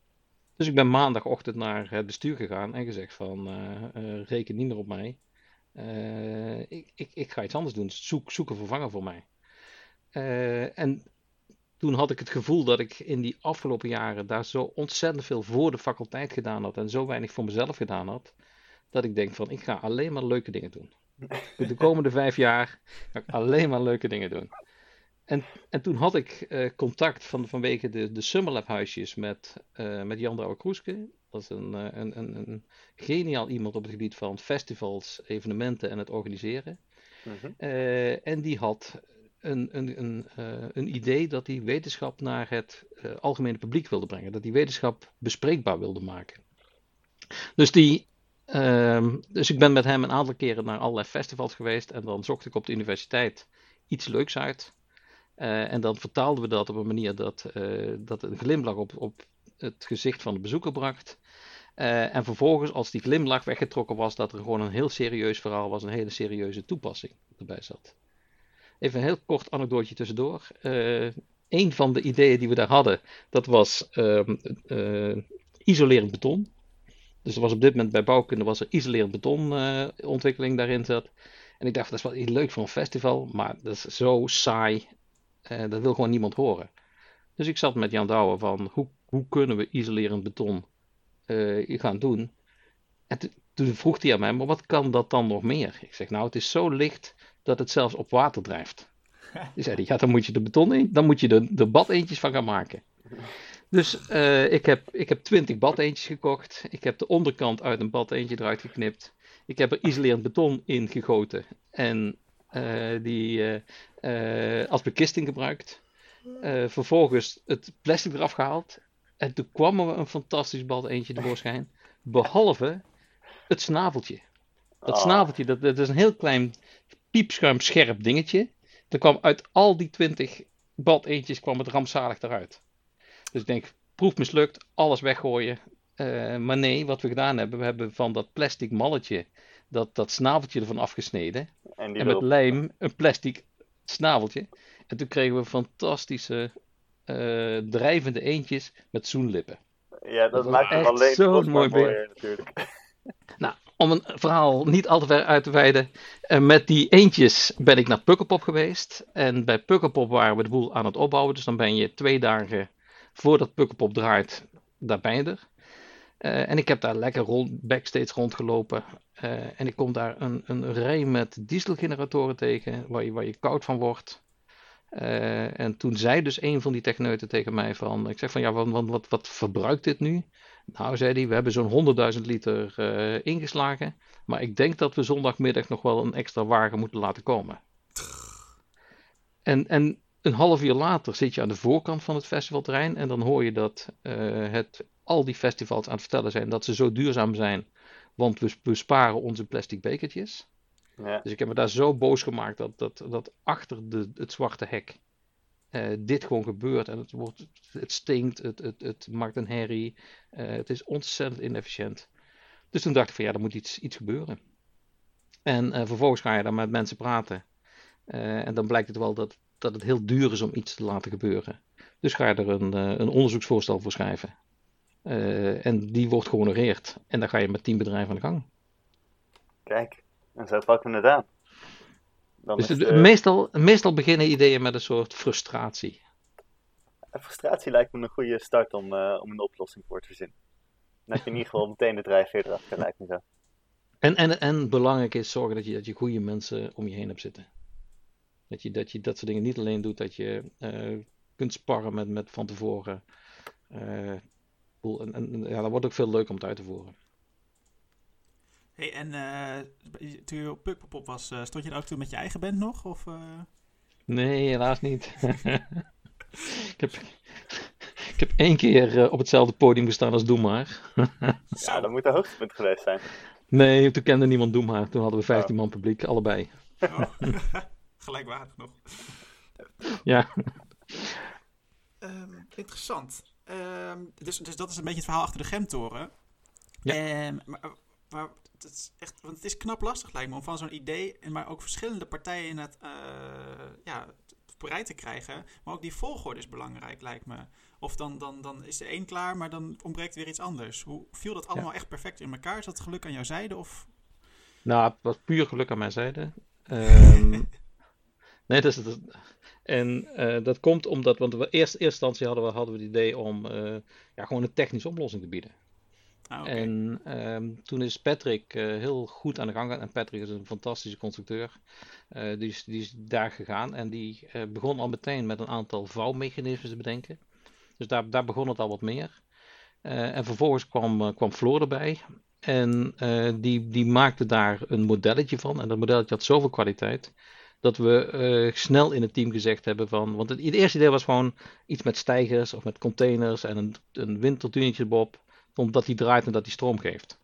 Dus ik ben maandagochtend naar het bestuur gegaan en gezegd van, uh, reken niet meer op mij. Uh, ik, ik, ik, ga iets anders doen. Zoek, zoek een vervanger voor mij. Uh, en toen had ik het gevoel dat ik in die afgelopen jaren daar zo ontzettend veel voor de faculteit gedaan had en zo weinig voor mezelf gedaan had, dat ik denk van ik ga alleen maar leuke dingen doen. De [LAUGHS] komende vijf jaar ga ik alleen maar leuke dingen doen. En, en toen had ik uh, contact van, vanwege de, de Summerlab huisjes met, met Jan Douwe Kroeske. Dat is een, een, een, een, geniaal iemand op het gebied van festivals, evenementen en het organiseren. Uh-huh. Uh, en die had een, een, een, uh, een idee dat hij wetenschap naar het uh, algemene publiek wilde brengen. Dat hij wetenschap bespreekbaar wilde maken. Dus, die, uh, dus ik ben met hem een aantal keren naar allerlei festivals geweest. En dan zocht ik op de universiteit iets leuks uit. en dan vertaalden we dat op een manier dat, dat een glimlach op, op het gezicht van de bezoeker bracht. Uh, en vervolgens, als die glimlach weggetrokken was, dat er gewoon een heel serieus verhaal was, een hele serieuze toepassing erbij zat. Even een heel kort anekdootje tussendoor. Uh, een van de ideeën die we daar hadden, dat was uh, uh, isolerend beton. Dus er was op dit moment bij bouwkunde was er isolerend betonontwikkeling daarin zat. En ik dacht, dat is wel leuk voor een festival, maar dat is zo saai. dat wil gewoon niemand horen. Dus ik zat met Jan Douwen van, hoe hoe kunnen we isolerend beton gaan doen? En toen vroeg hij aan mij, maar wat kan dat dan nog meer? Ik zeg, nou, het is zo licht dat het zelfs op water drijft. [LAUGHS] Die zei, ja, dan moet je de beton in, dan moet je er de, de badeentjes van gaan maken. Dus uh, ik, heb, ik heb 20 badeentjes gekocht. Ik heb de onderkant uit een badeentje eruit geknipt. Ik heb er isolerend beton in gegoten. En uh, die uh, als bekisting gebruikt. vervolgens het plastic eraf gehaald. En toen kwam er een fantastisch badeentje tevoorschijn. Behalve het snaveltje. Dat oh. snaveltje, dat, dat is een heel klein piepschuim scherp dingetje. Er kwam uit al die 20 badeentjes kwam het rampzalig eruit. Dus ik denk, proef mislukt, alles weggooien. Uh, maar nee, wat we gedaan hebben, we hebben van dat plastic malletje dat, dat snaveltje ervan afgesneden. En, en met lijm een plastic snaveltje. En toen kregen we fantastische uh, drijvende eendjes met zoenlippen. Ja, dat, dat maakt het alleen zo'n mooi beeld. natuurlijk. [LAUGHS] Nou, om een verhaal niet al te ver uit te wijden. Uh, met die eendjes ben ik naar Pukkelpop geweest. En bij Pukkelpop waren we de boel aan het opbouwen. Dus dan ben je twee dagen voordat Pukkelpop draait, daar ben je er. Uh, en ik heb daar lekker rond, backstage rondgelopen. Uh, en ik kom daar een, een rij met dieselgeneratoren tegen, waar je, waar je koud van wordt. Uh, en toen zei dus een van die techneuten tegen mij van, ik zeg van ja, wat, wat, wat, verbruikt dit nu? Nou, zei hij, we hebben zo'n 100.000 liter uh, ingeslagen. Maar ik denk dat we zondagmiddag nog wel een extra wagen moeten laten komen. En, en een half uur later zit je aan de voorkant van het festivalterrein. En dan hoor je dat uh, het, al die festivals aan het vertellen zijn dat ze zo duurzaam zijn. Want we besparen onze plastic bekertjes. Ja. Dus ik heb me daar zo boos gemaakt dat, dat, dat achter de, het zwarte hek uh, dit gewoon gebeurt. En het, wordt, het stinkt, het, het, het maakt een herrie. Uh, het is ontzettend inefficiënt. Dus toen dacht ik van ja, er moet iets, iets gebeuren. En uh, vervolgens ga je dan met mensen praten. en dan blijkt het wel dat, dat het heel duur is om iets te laten gebeuren. Dus ga je er een, een onderzoeksvoorstel voor schrijven. en die wordt gehonoreerd. En dan ga je met tien bedrijven aan de gang. Kijk, en zo pakken we het aan. Dus meestal, meestal beginnen ideeën met een soort frustratie. frustratie lijkt me een goede start om, uh, om een oplossing voor te verzinnen. Dat je in ieder geval meteen de drijfveer erachter lijkt me zo. En, en, en belangrijk is zorgen dat je, dat je goede mensen om je heen hebt zitten. Dat je dat, je dat soort dingen niet alleen doet, dat je uh, kunt sparren met, met van tevoren. Uh, en, en, ja, dat wordt ook veel leuker om het uit te voeren. Hey, en uh, toen je op Pukpop was, uh, stond je er ook toen met je eigen band nog? Of, uh... Nee, helaas niet. [LAUGHS] ik, heb, ik heb één keer op hetzelfde podium gestaan als Doe Maar. [LAUGHS] ja, dat moet de hoogtepunt geweest zijn. Nee, toen kende niemand Doe Maar. Toen hadden we 15 man publiek, allebei. Oh. [LAUGHS] Gelijkwaardig nog. ja. Um, interessant. Um, dus, dus dat is een beetje het verhaal achter de Gemtoren. Ja. Um, maar, maar het is echt, want het is knap lastig lijkt me om van zo'n idee, maar ook verschillende partijen in het, uh, ja, bereid te krijgen. Maar ook die volgorde is belangrijk lijkt me. Of dan, dan, dan is de een klaar, maar dan ontbreekt weer iets anders. Hoe viel dat allemaal echt perfect in elkaar? Is dat geluk aan jouw zijde? Of? Nou, het was puur geluk aan mijn zijde. Um, [LAUGHS] nee, dat is het. En uh, dat komt omdat, want we eerst, eerste instantie hadden we, hadden we het idee om uh, ja, gewoon een technische oplossing te bieden. Ah, en um, toen is Patrick uh, heel goed aan de gang. En Patrick is een fantastische constructeur. Uh, die, is, die is daar gegaan en die uh, begon al meteen met een aantal vouwmechanismen te bedenken. Dus daar, daar begon het al wat meer. en vervolgens kwam, kwam Floor erbij. En die, die maakte daar een modelletje van. En dat modelletje had zoveel kwaliteit. Dat we snel in het team gezegd hebben van. Want het, het eerste idee was gewoon iets met stijgers of met containers en een, een windturbinetje omdat die draait en dat die stroom geeft.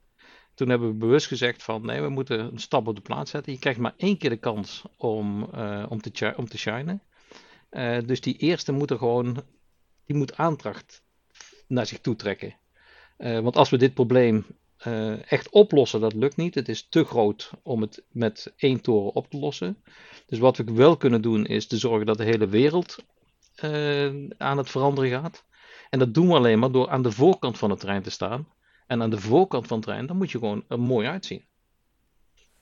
Toen hebben we bewust gezegd van nee, we moeten een stap op de plaats zetten. Je krijgt maar één keer de kans om, uh, om, te, om te shinen. Uh, dus die eerste moet er gewoon, die moet aandacht naar zich toe trekken. Uh, want als we dit probleem echt oplossen, dat lukt niet. Het is te groot om het met één toren op te lossen. Dus wat we wel kunnen doen is te zorgen dat de hele wereld aan het veranderen gaat. En dat doen we alleen maar door aan de voorkant van het trein te staan. En aan de voorkant van het trein, dan moet je gewoon er mooi uitzien.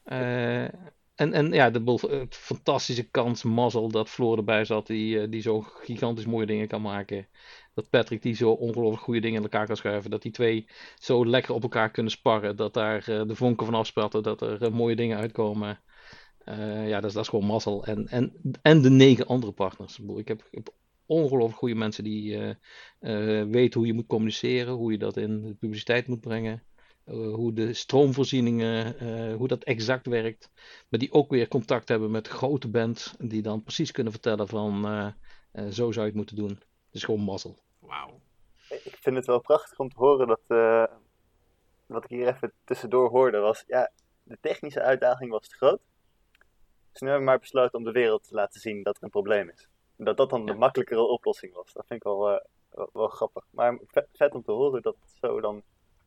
Uh, en, en ja, de fantastische kans, mazzel dat Floor erbij zat, die, die zo gigantisch mooie dingen kan maken. Dat Patrick die zo ongelooflijk goede dingen in elkaar kan schuiven. Dat die twee zo lekker op elkaar kunnen sparren. Dat daar de vonken van afspratten. Dat er mooie dingen uitkomen. ja, dat is, dat is gewoon mazzel. En, en, en de negen andere partners. Ik heb ongelooflijk goede mensen die uh, weten hoe je moet communiceren, hoe je dat in de publiciteit moet brengen, eh, hoe de stroomvoorzieningen, hoe dat exact werkt. Maar die ook weer contact hebben met grote bands, die dan precies kunnen vertellen van zo zou je het moeten doen. Het is gewoon mazzel. Wauw. Ik vind het wel prachtig om te horen dat, wat ik hier even tussendoor hoorde, was ja, de technische uitdaging was te groot. Dus nu hebben we maar besloten om de wereld te laten zien dat er een probleem is dat dat dan de makkelijkere oplossing was. Dat vind ik wel, uh, wel, grappig. Maar vet, om te horen dat het zo dan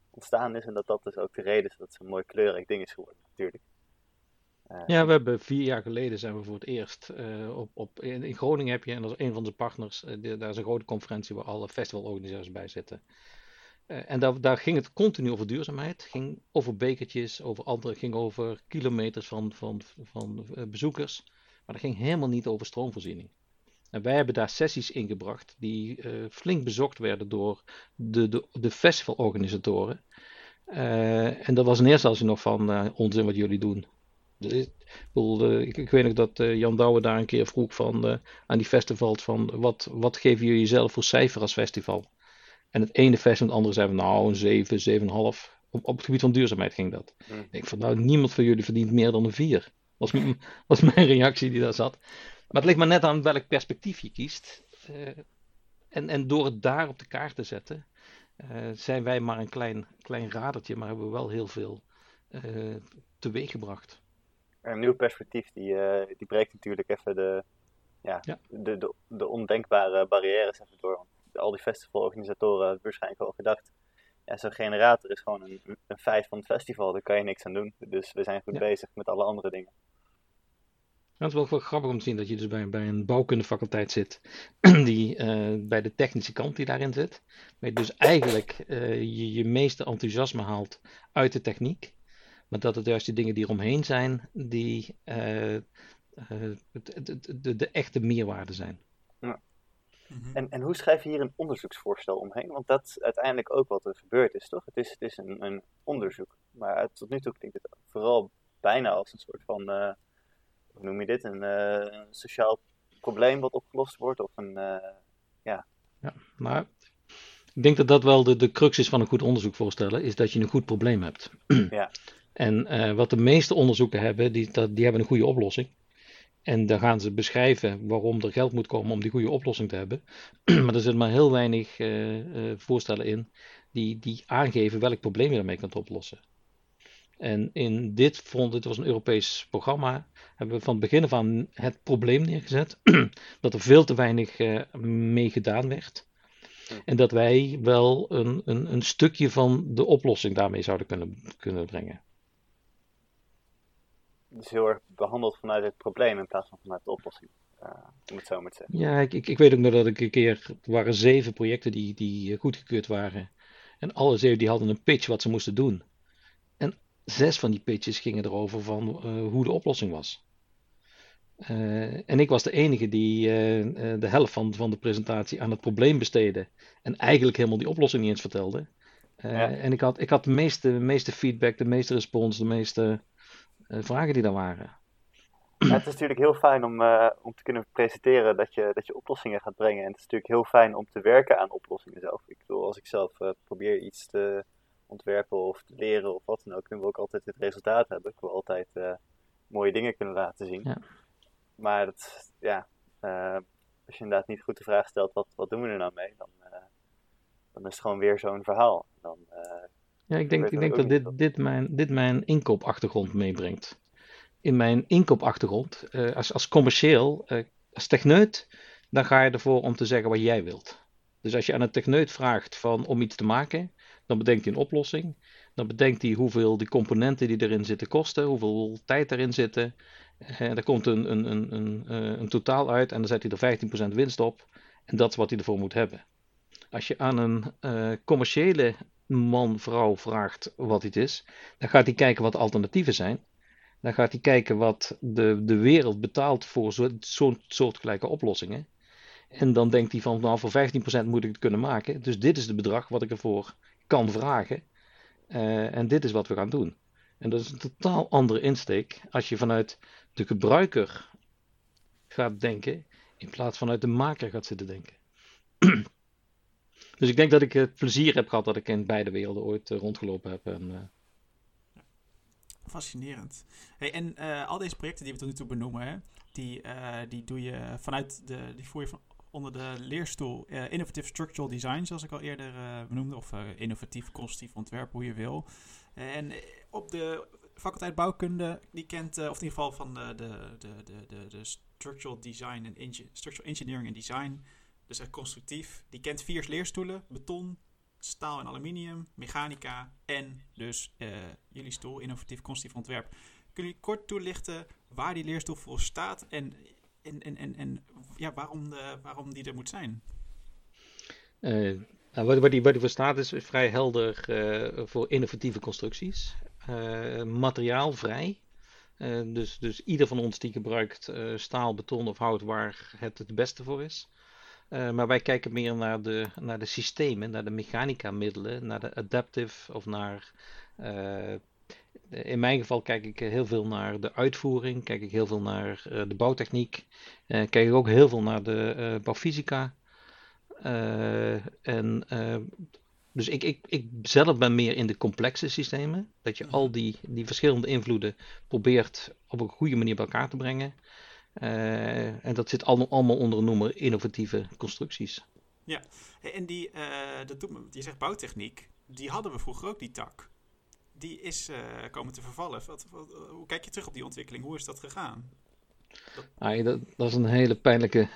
ontstaan is en dat dat dus ook de reden is dat het zo'n mooi kleurrijk ding is geworden, natuurlijk. Uh, ja, we hebben vier jaar geleden zijn we voor het eerst uh, op, op, in, Groningen heb je, en dat is een van de partners, daar is een grote conferentie waar alle festivalorganisaties bij zitten. en daar, daar, ging het continu over duurzaamheid, ging over bekertjes, over andere, ging over kilometers van, van, van bezoekers, maar dat ging helemaal niet over stroomvoorziening. En wij hebben daar sessies ingebracht die uh, flink bezocht werden door de, de, de festivalorganisatoren. Uh, en dat was in eerste instantie nog van uh, onzin wat jullie doen. Dus, ik, ik, weet nog dat Jan Douwe daar een keer vroeg van, aan die festivals van wat, wat geven jullie zelf voor cijfer als festival? En het ene festival en het andere zei van nou een 7, 7,5. Op, op het gebied van duurzaamheid ging dat. Mm. Ik van nou niemand van jullie verdient meer dan een 4. Was, [LAUGHS] was mijn reactie die daar zat. Maar het ligt maar net aan welk perspectief je kiest. Uh, en, en door het daar op de kaart te zetten, uh, zijn wij maar een klein, klein radertje, maar hebben we wel heel veel uh, teweeg gebracht. Een nieuw perspectief, die, die breekt natuurlijk even de, ja, ja. De, de, de, ondenkbare barrières even door. Al die festivalorganisatoren hebben waarschijnlijk al gedacht. Ja, zo'n generator is gewoon een, een feit van het festival, daar kan je niks aan doen. Dus we zijn goed ja. bezig met alle andere dingen. Het is wel, wel grappig om te zien dat je dus bij, bij een bouwkundefaculteit zit, [CLEARS THROAT] die uh, bij de technische kant die daarin zit. Waar je dus eigenlijk uh, je, je meeste enthousiasme haalt uit de techniek. Maar dat het juist de dingen die eromheen zijn, die uh, de, de, de, echte meerwaarde zijn. Ja. Mhm. En, en hoe schrijf je hier een onderzoeksvoorstel omheen? Want dat is uiteindelijk ook wat er gebeurd is, toch? Het is, het is een, een onderzoek. Maar tot nu toe klinkt het vooral bijna als een soort van hoe noem je dit, een uh, sociaal probleem wat opgelost wordt of een, uh, ja. Ja, maar ik denk dat dat wel de, de crux is van een goed onderzoek voorstellen, is dat je een goed probleem hebt. [CLEARS THROAT] ja. En uh, wat de meeste onderzoeken hebben, die, dat, die hebben een goede oplossing. En dan gaan ze beschrijven waarom er geld moet komen om die goede oplossing te hebben. [CLEARS THROAT] maar er zitten maar heel weinig voorstellen in die, die aangeven welk probleem je daarmee kunt oplossen. En in dit front, dit was een Europees programma, hebben we van het begin af aan het probleem neergezet. [CLEARS THROAT] dat er veel te weinig uh, mee gedaan werd. En dat wij wel een, een, een stukje van de oplossing daarmee zouden kunnen, kunnen brengen. Dus heel erg behandeld vanuit het probleem in plaats van vanuit de oplossing. Uh, om het zo maar te zeggen. Ja, ik, ik, ik weet ook nog dat ik een keer. Er waren zeven projecten die, die goedgekeurd waren. En alle zeven die hadden een pitch wat ze moesten doen zes van die pitches gingen erover van uh, hoe de oplossing was. Uh, en ik was de enige die uh, de helft van, van de presentatie aan het probleem besteedde. En eigenlijk helemaal die oplossing niet eens vertelde. Ja. En ik had, ik had de meeste, meeste feedback, de meeste respons, de meeste vragen die daar waren. Ja, het is natuurlijk heel fijn om, om te kunnen presenteren dat je, dat je oplossingen gaat brengen. En het is natuurlijk heel fijn om te werken aan oplossingen zelf. Ik bedoel, als ik zelf probeer iets te, ontwerpen of te leren of wat dan ook, dan wil ik altijd het resultaat hebben. Ik wil altijd uh, mooie dingen kunnen laten zien. Ja. Maar dat, ja, uh, als je inderdaad niet goed de vraag stelt, wat, wat doen we er nou mee? Dan, uh, dan is het gewoon weer zo'n verhaal. Dan, ja, ik denk, ik denk dat dit, dit, mijn, dit mijn inkoopachtergrond meebrengt. In mijn inkoopachtergrond, als, als commercieel, als techneut, dan ga je ervoor om te zeggen wat jij wilt. Dus als je aan een techneut vraagt van, om iets te maken, dan bedenkt hij een oplossing. Dan bedenkt hij hoeveel die componenten die erin zitten kosten, hoeveel tijd erin zitten. En eh, er komt een, een, een, een, eh, een totaal uit en dan zet hij er 15% winst op. En dat is wat hij ervoor moet hebben. Als je aan een uh, commerciële man, vrouw vraagt wat het is, dan gaat hij kijken wat de alternatieven zijn. Dan gaat hij kijken wat de, de wereld betaalt voor zo'n zo soortgelijke oplossingen. En dan denkt hij van, nou voor 15% moet ik het kunnen maken. Dus dit is het bedrag wat ik ervoor kan vragen. Uh, en dit is wat we gaan doen. En dat is een totaal andere insteek als je vanuit de gebruiker gaat denken, in plaats van uit de maker gaat zitten denken. [CLEARS THROAT] dus ik denk dat ik het plezier heb gehad dat ik in beide werelden ooit uh, rondgelopen heb. En, uh... Fascinerend. Hey, en al deze projecten die we tot nu toe benoemen, die, die doe je vanuit de, die voer je van onder de leerstoel uh, Innovative Structural Design, zoals ik al eerder uh, benoemde, of uh, innovatief constructief ontwerp, hoe je wil. En op de faculteit bouwkunde, die kent, of in ieder geval van de, de, de, de, de Structural Design en Structural Engineering en Design, dus echt constructief, die kent vier leerstoelen: beton, staal en aluminium, mechanica en dus jullie stoel, innovatief constructief ontwerp. Kunnen jullie kort toelichten waar die leerstoel voor staat en en, en, en, en ja, waarom, de, waarom die er moet zijn? Uh, nou, wat, wat, die, wat voor staat is vrij helder uh, voor innovatieve constructies. Uh, materiaalvrij. dus, dus ieder van ons die gebruikt staal, beton of hout waar het het beste voor is. maar wij kijken meer naar de, naar de systemen, naar de mechanica middelen, naar de adaptive of naar in mijn geval kijk ik heel veel naar de uitvoering, kijk ik heel veel naar uh, de bouwtechniek, uh, kijk ik ook heel veel naar de bouwfysica. en, dus ik, ik, ik zelf ben meer in de complexe systemen, dat je al die, die verschillende invloeden probeert op een goede manier bij elkaar te brengen. en dat zit allemaal, allemaal onder noemer innovatieve constructies. Ja, en die, dat je zegt bouwtechniek, die hadden we vroeger ook, die tak die is uh, komen te vervallen. Wat, wat, hoe kijk je terug op die ontwikkeling? Hoe is dat gegaan? Dat... Ah, dat, dat is een hele pijnlijke.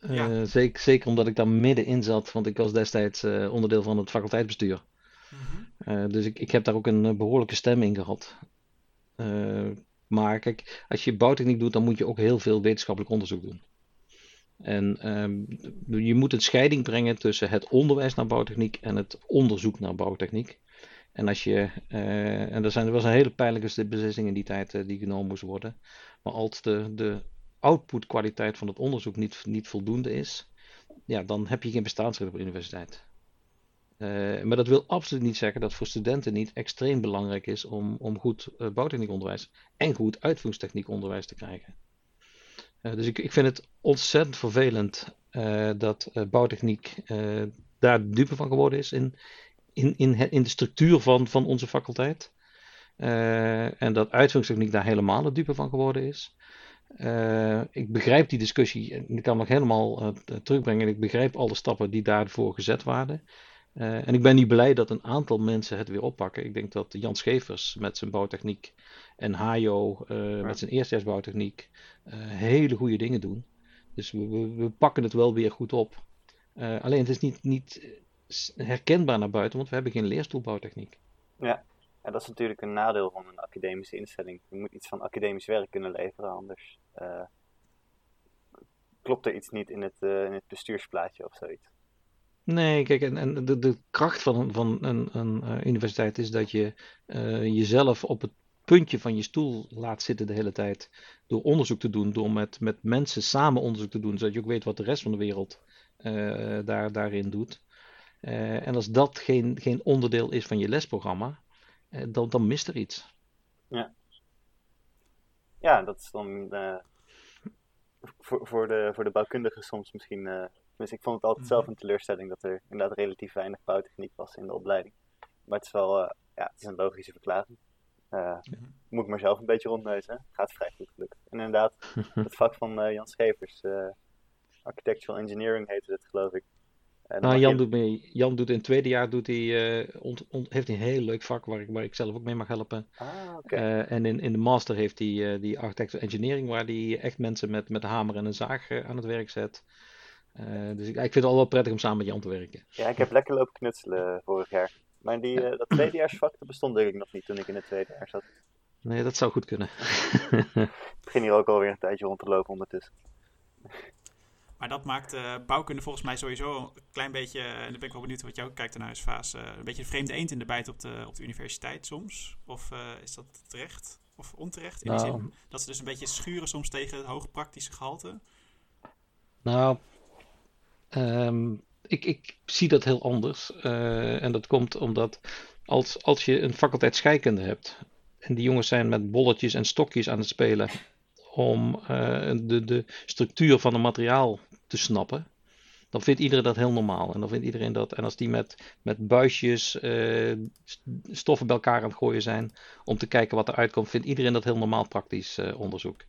Uh, ja. zeker, zeker omdat ik daar middenin zat, want ik was destijds uh, onderdeel van het faculteitsbestuur. -hmm. dus ik, ik heb daar ook een behoorlijke stem in gehad. maar kijk, als je bouwtechniek doet, dan moet je ook heel veel wetenschappelijk onderzoek doen. En ehm, je moet een scheiding brengen tussen het onderwijs naar bouwtechniek en het onderzoek naar bouwtechniek. En als je, uh, en er, zijn, er was een hele pijnlijke beslissing in die tijd uh, die genomen moest worden. Maar als de, de outputkwaliteit van het onderzoek niet, niet voldoende is, ja, dan heb je geen bestaansrecht op de universiteit. Uh, maar dat wil absoluut niet zeggen dat voor studenten niet extreem belangrijk is om, om goed bouwtechniekonderwijs en goed uitvoeringstechniekonderwijs te krijgen. dus ik, ik vind het ontzettend vervelend dat bouwtechniek daar dupe van geworden is in, in, in, in de structuur van, van onze faculteit. Uh, en dat uitvoeringstechniek daar helemaal het dupe van geworden is. Uh, ik begrijp die discussie en ik kan nog helemaal uh, terugbrengen. Ik begrijp alle stappen die daarvoor gezet waren. en ik ben niet blij dat een aantal mensen het weer oppakken. Ik denk dat Jan Schevers met zijn bouwtechniek en Hajo met zijn eerstejaarsbouwtechniek hele goede dingen doen. Dus we, we, we, pakken het wel weer goed op. alleen het is niet, niet herkenbaar naar buiten, want we hebben geen leerstoelbouwtechniek. Ja. ja, dat is natuurlijk een nadeel van een academische instelling. Je moet iets van academisch werk kunnen leveren, anders uh, klopt er iets niet in het, uh, in het bestuursplaatje of zoiets. Nee, kijk, en, en de, de kracht van, van een, een uh, universiteit is dat je jezelf op het puntje van je stoel laat zitten de hele tijd. Door onderzoek te doen, door met, met mensen samen onderzoek te doen, zodat je ook weet wat de rest van de wereld daar, daarin doet. Uh, en als dat geen, geen onderdeel is van je lesprogramma, uh, dan, dan mist er iets. Ja, ja dat is dan uh, voor, voor, de, voor de bouwkundigen soms misschien. dus ik vond het altijd zelf mhm. een teleurstelling dat er inderdaad relatief weinig bouwtechniek was in de opleiding. Maar het is wel ja, het is een logische verklaring. Moet ik maar zelf een beetje rondneuzen. Gaat vrij goed gelukkig. En inderdaad, [LAUGHS] het vak van Jan Schevers, Architectural Engineering heette het geloof ik. Nou, Jan, doet mee, Jan doet in het tweede jaar doet hij, uh, ont, ont, heeft hij een heel leuk vak waar ik, waar ik zelf ook mee mag helpen. Ah, okay. uh, en in, in de master heeft hij uh, die architectural engineering waar hij echt mensen met, met hamer en een zaag aan het werk zet. dus ik, ik vind het al wel prettig om samen met Jan te werken. Ja, ik heb lekker lopen knutselen vorig jaar. Maar die, dat tweedejaarsvak dat bestond ik nog niet toen ik in het tweede jaar zat. Nee, dat zou goed kunnen. ik begin hier ook alweer een tijdje rond te lopen ondertussen. Maar dat maakt uh, bouwkunde volgens mij sowieso een klein beetje, en dan ben ik wel benieuwd wat jou kijkt naar huisfase, uh, een beetje een vreemde eend in de bijt op de, op de universiteit soms. Of uh, is dat terecht? Of onterecht? In nou, die zin dat ze dus een beetje schuren soms tegen het hoog praktische gehalte? Nou, ehm, ik, ik zie dat heel anders. Uh, en dat komt omdat als, als je een faculteit scheikunde hebt. En die jongens zijn met bolletjes en stokjes aan het spelen. Om uh, de, de structuur van een materiaal te snappen dan vindt iedereen dat heel normaal. En dan vindt iedereen dat. En als die met, met buisjes uh, stoffen bij elkaar aan het gooien zijn. om te kijken wat eruit komt, vindt iedereen dat heel normaal praktisch uh, onderzoek.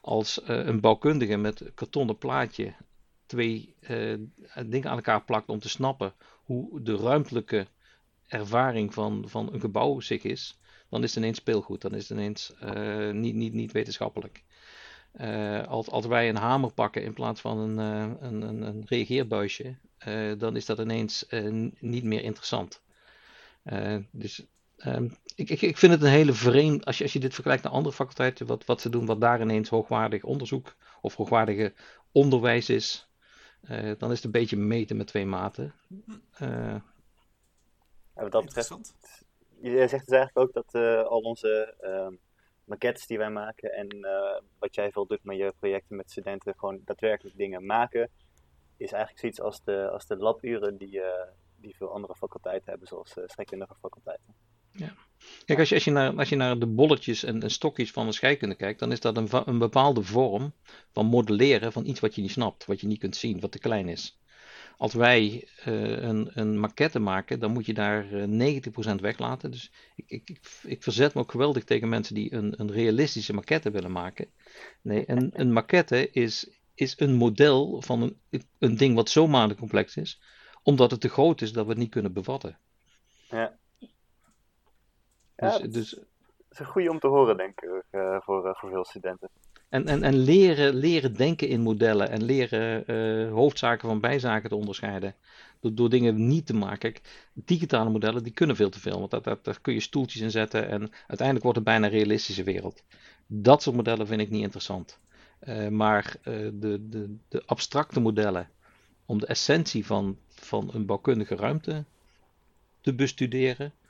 Als een bouwkundige met een kartonnen plaatje twee dingen aan elkaar plakt om te snappen hoe de ruimtelijke ervaring van, van een gebouw zich is, dan is het ineens speelgoed. Dan is het ineens niet, niet, niet wetenschappelijk. Uh, als, als wij een hamer pakken in plaats van een, uh, een, een, een, reageerbuisje, uh, dan is dat ineens niet meer interessant. dus um, ik, ik, ik vind het een hele vreemd, als je, als je dit vergelijkt naar andere faculteiten, wat, wat ze doen, wat daar ineens hoogwaardig onderzoek of hoogwaardige onderwijs is, dan is het een beetje meten met twee maten. Ja, dat betreft, je zegt dus eigenlijk ook dat al onze ehm, maquettes die wij maken en uh, wat jij veel doet met je projecten met studenten, gewoon daadwerkelijk dingen maken, is eigenlijk zoiets als de, als de laburen die, uh, die veel andere faculteiten hebben, zoals uh, scheikundige faculteiten. Ja. Kijk, als je, als je, naar, als je naar de bolletjes en, en stokjes van de scheikunde kijkt, dan is dat een, een bepaalde vorm van modelleren van iets wat je niet snapt, wat je niet kunt zien, wat te klein is. Als wij uh, een, een maquette maken, dan moet je daar uh, eh, 90% weglaten. Dus ik, ik, ik, ik, verzet me ook geweldig tegen mensen die een, een realistische maquette willen maken. Nee, een, een maquette is, is een model van een, een ding wat zo complex is, omdat het te groot is dat we het niet kunnen bevatten. Ja. Dus, dus, dat is een goede om te horen, denk ik, uh, voor, voor veel studenten. En, en, en leren, leren denken in modellen en leren uh, hoofdzaken van bijzaken te onderscheiden. Door, dingen niet te maken. Digitale modellen die kunnen veel te veel. Want daar, daar, kun je stoeltjes in zetten en uiteindelijk wordt het bijna een realistische wereld. Dat soort modellen vind ik niet interessant. Uh, maar uh, de, de, de abstracte modellen om de essentie van, van een bouwkundige ruimte te bestuderen, eh,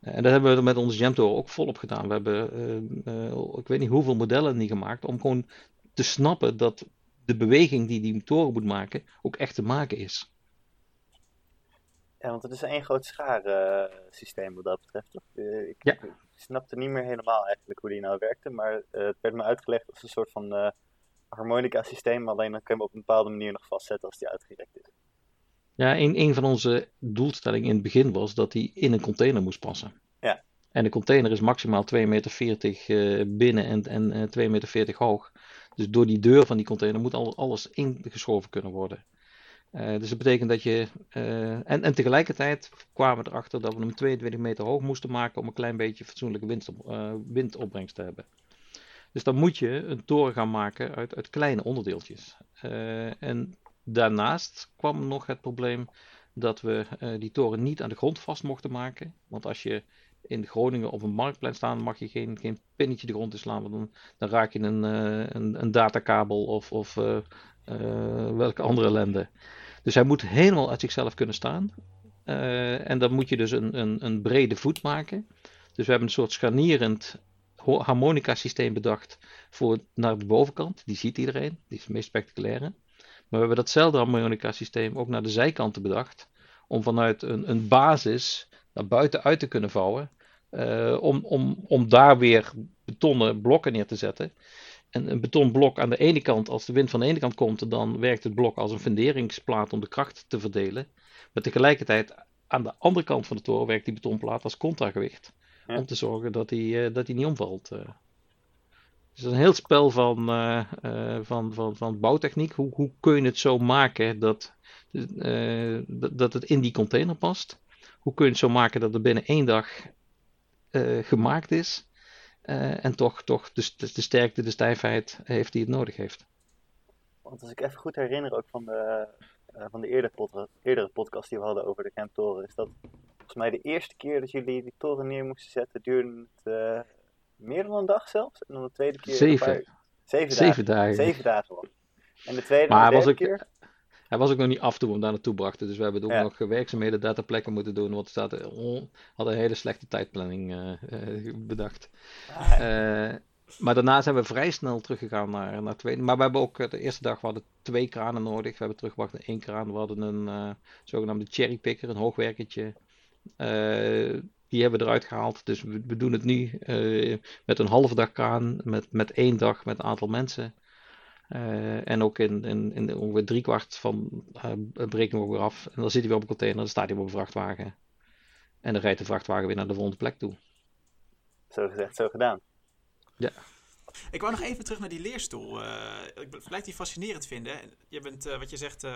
en dat hebben we met onze Jamtoren ook volop gedaan. We hebben, uh, uh, ik weet niet hoeveel modellen niet gemaakt, om gewoon te snappen dat de beweging die die toren moet maken, ook echt te maken is. Ja, want het is één groot schaarsysteem wat dat betreft. Toch? Ik, ja. ik, snapte niet meer helemaal eigenlijk hoe die nou werkte, maar het werd me uitgelegd als een soort van harmonica systeem, alleen dan kun je hem op een bepaalde manier nog vastzetten als die uitgerekt is. Ja, een, een van onze doelstellingen in het begin was dat hij in een container moest passen. Ja. En de container is maximaal 2,40 meter uh, binnen en, en uh, 2,40 meter hoog. Dus door die deur van die container moet al, alles ingeschoven kunnen worden. Uh, dus dat betekent dat je. Uh, en, en tegelijkertijd kwamen we erachter dat we hem 22 meter hoog moesten maken om een klein beetje fatsoenlijke winst, uh, windopbrengst te hebben. Dus dan moet je een toren gaan maken uit, uit kleine onderdeeltjes. en Daarnaast kwam nog het probleem dat we uh, die toren niet aan de grond vast mochten maken. Want als je in Groningen op een marktplein staat, mag je geen, geen pinnetje de grond inslaan. Want dan, raak je een, uh, een, een, datakabel of, of uh, welke andere ellende. Dus hij moet helemaal uit zichzelf kunnen staan. en dan moet je dus een, een, een brede voet maken. Dus we hebben een soort scharnierend harmonica systeem bedacht voor naar de bovenkant. Die ziet iedereen, die is het meest spectaculaire. Maar we hebben datzelfde harmonica systeem ook naar de zijkanten bedacht. Om vanuit een, een basis naar buiten uit te kunnen vouwen. Uh, om, om, om daar weer betonnen blokken neer te zetten. En een betonblok aan de ene kant, als de wind van de ene kant komt, dan werkt het blok als een funderingsplaat om de kracht te verdelen. Maar tegelijkertijd aan de andere kant van de toren werkt die betonplaat als contragewicht. Om te zorgen dat hij uh, dat niet omvalt. Dus is een heel spel van, uh, uh, van, van, van bouwtechniek. Hoe, hoe kun je het zo maken dat, uh, dat het in die container past? Hoe kun je het zo maken dat het binnen één dag gemaakt is? en toch, toch de, de sterkte, de stijfheid heeft die het nodig heeft. Want als ik even goed herinner ook van de, van de eerdere, pod eerdere podcast die we hadden over de Kemptoren, is dat volgens mij de eerste keer dat jullie die toren neer moesten zetten, duurde het meer dan een dag zelfs. En dan de tweede keer. Zeven. Zeven, zeven dagen. Zeven dagen. En de tweede maar en de was keer. hij was ook nog niet af toen we hem daar naartoe brachten. Dus we hebben ook nog werkzaamheden daar ter plekke moeten doen. Want we staat, hadden een hele slechte tijdplanning uh, bedacht. Uh, maar daarna zijn we vrij snel teruggegaan naar, naar twee. Maar we hebben ook de eerste dag we hadden twee kranen nodig. We hebben teruggebracht naar één kraan. We hadden een uh, zogenaamde cherrypicker, een hoogwerkertje. Die hebben we eruit gehaald. Dus we, we doen het nu met een halve dag kraan. Met, met één dag met een aantal mensen. Uh, en ook in, in, in ongeveer driekwart van uh, breken we weer af. En dan zit hij weer op een container, dan staat hij op een vrachtwagen. En dan rijdt de vrachtwagen weer naar de volgende plek toe. Zo gezegd, zo gedaan. Ja. Ik wou nog even terug naar die leerstoel. Uh, ik blijf die fascinerend vinden. Je bent, wat je zegt,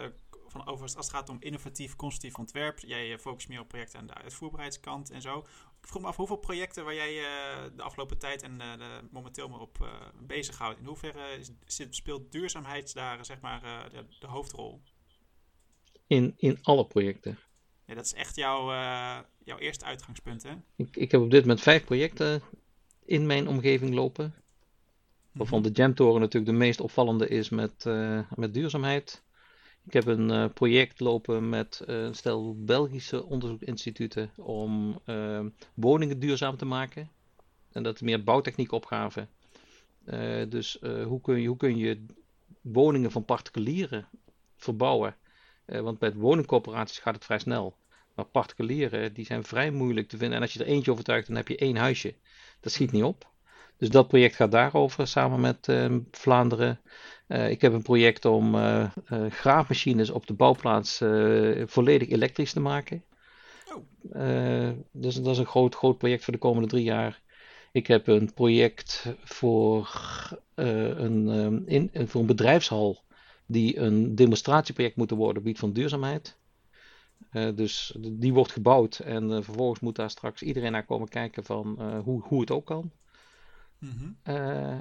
van over, als het gaat om innovatief, constructief ontwerp. Jij focust meer op projecten aan de uitvoerbaarheidskant en zo. Ik vroeg me af hoeveel projecten waar jij uh, de afgelopen tijd en de, momenteel maar op bezighoudt. In hoeverre is, speelt duurzaamheid daar zeg maar de, de, hoofdrol? In, in alle projecten. Ja, dat is echt jouw, jouw eerste uitgangspunt, hè? Ik, ik heb op dit moment vijf projecten in mijn omgeving lopen. Waarvan mhm. de Jamtoren natuurlijk de meest opvallende is met, met duurzaamheid. Ik heb een uh, project lopen met uh, een stel Belgische onderzoeksinstituten om uh, woningen duurzaam te maken. En dat is meer bouwtechniekopgave. dus hoe, kun je, hoe kun je woningen van particulieren verbouwen? want bij woningcorporaties gaat het vrij snel. Maar particulieren die zijn vrij moeilijk te vinden. En als je er eentje overtuigt, dan heb je één huisje. Dat schiet niet op. Dus dat project gaat daarover samen met Vlaanderen. Uh, ik heb een project om uh, uh, graafmachines op de bouwplaats volledig elektrisch te maken. Oh. dus dat is een groot, groot project voor de komende drie jaar. Ik heb een project voor, een, in, voor een bedrijfshal die een demonstratieproject moet worden op het gebied van duurzaamheid. dus die wordt gebouwd en vervolgens moet daar straks iedereen naar komen kijken van hoe, hoe het ook kan. Mm -hmm.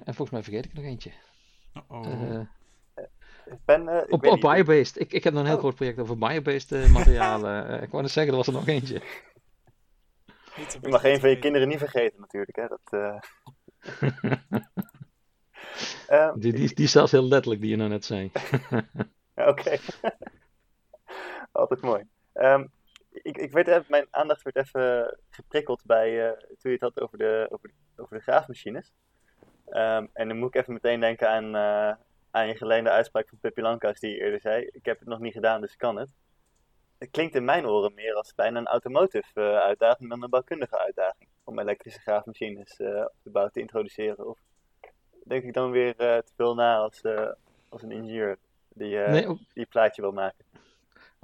en volgens mij vergeet ik nog eentje. Uh, ben, uh, op op biobased. Ik, ik heb nog een heel oh. groot project over biobased uh, materialen. [LAUGHS] ik wou net zeggen, er was er nog eentje. Je mag een van je kinderen niet vergeten natuurlijk. Hè? Dat, um, [LAUGHS] die, die, die is zelfs heel letterlijk, die je nou net zei. [LAUGHS] Oké. Altijd mooi. Um, ik, ik werd even, mijn aandacht werd even geprikkeld bij, toen je het had over de, over, over de graafmachines. Um, en dan moet ik even meteen denken aan, uh, aan je geleende uitspraak van Pippi Lankhuis die je eerder zei. Ik heb het nog niet gedaan, dus ik kan het. Het klinkt in mijn oren meer als bijna een automotive uh, uitdaging dan een bouwkundige uitdaging. Om elektrische graafmachines op de bouw te introduceren. Of denk ik dan weer te veel na als, als een ingenieur die, nee, die plaatje wil maken.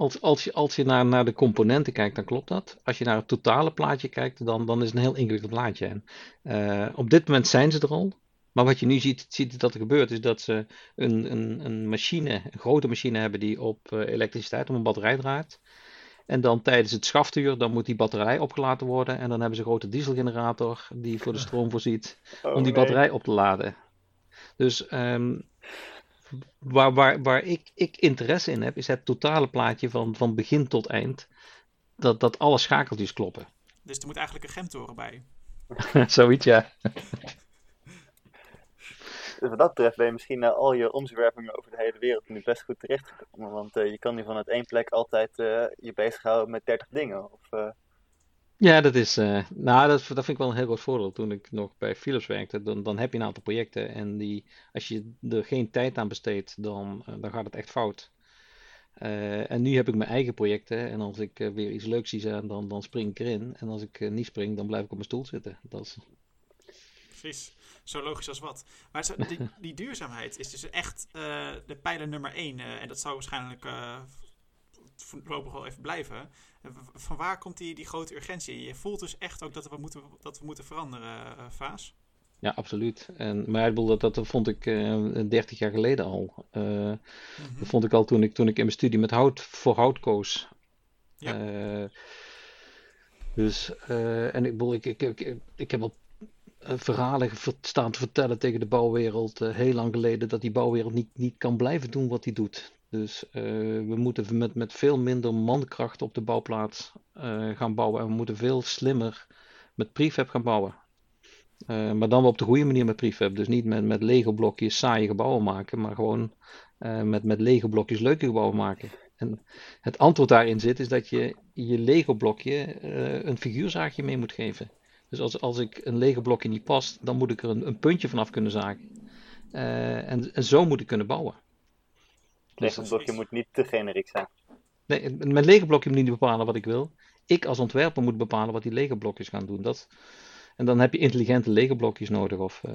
Als, als je, als je naar, naar de componenten kijkt, dan klopt dat. Als je naar het totale plaatje kijkt, dan, dan is het een heel ingewikkeld plaatje. En, op dit moment zijn ze er al. Maar wat je nu ziet, ziet dat er gebeurt, is dat ze een, een, een machine, een grote machine hebben die op uh, elektriciteit om een batterij draait. En dan tijdens het schaftuur, dan moet die batterij opgeladen worden. En dan hebben ze een grote dieselgenerator die voor de stroom voorziet [LAUGHS] oh, om die batterij op te laden. Dus um, waar, waar, waar ik, ik interesse in heb, is het totale plaatje van, van begin tot eind. Dat, dat alle schakeltjes kloppen. Dus er moet eigenlijk een gemtoren bij. [LAUGHS] Zoiets, ja. Dus wat dat betreft ben je misschien na al je omzwervingen over de hele wereld nu best goed terechtgekomen. Want uh, je kan nu vanuit één plek altijd uh, je bezighouden met 30 dingen. Of, uh... Ja, dat is. nou, dat, dat vind ik wel een heel groot voordeel. Toen ik nog bij Philips werkte, dan, dan heb je een aantal projecten. En die, als je er geen tijd aan besteedt, dan, dan gaat het echt fout. en nu heb ik mijn eigen projecten. En als ik weer iets leuks zie zijn, dan, dan spring ik erin. En als ik niet spring, dan blijf ik op mijn stoel zitten. Dat is... Precies. Zo logisch als wat. Maar die, [LAUGHS] die duurzaamheid is dus echt uh, de pijler nummer één. En dat zou waarschijnlijk voorlopig wel even blijven. Van waar komt die, die grote urgentie? Je voelt dus echt ook dat we moeten, dat we moeten veranderen, Vaas? Ja, absoluut. En, maar dat, dat vond ik uh, 30 jaar geleden al. Uh, mm -hmm. Dat vond ik al toen ik, toen ik in mijn studie met hout voor hout koos. Ja. Uh, dus, en ik, ik, ik, ik, ik heb al uh, verhalen staan te vertellen tegen de bouwwereld uh, heel lang geleden dat die bouwwereld niet, niet kan blijven doen wat hij doet. Dus uh, we moeten met, met veel minder mankracht op de bouwplaats gaan bouwen. En we moeten veel slimmer met prefab gaan bouwen. maar dan op de goede manier met prefab. Dus niet met, met Lego blokjes saaie gebouwen maken, maar gewoon met, met Lego blokjes leuke gebouwen maken. En het antwoord daarin zit, is dat je je Lego blokje een figuurzaagje mee moet geven. Dus als, als ik een Lego blokje niet past, dan moet ik er een, een puntje vanaf kunnen zagen. En, en, zo moet ik kunnen bouwen. Het Lego blokje moet niet te generiek zijn. Nee, mijn Lego blokje moet niet bepalen wat ik wil ik als ontwerper moet bepalen wat die Lego blokjes gaan doen. Dat, en dan heb je intelligente Lego blokjes nodig. Of, uh...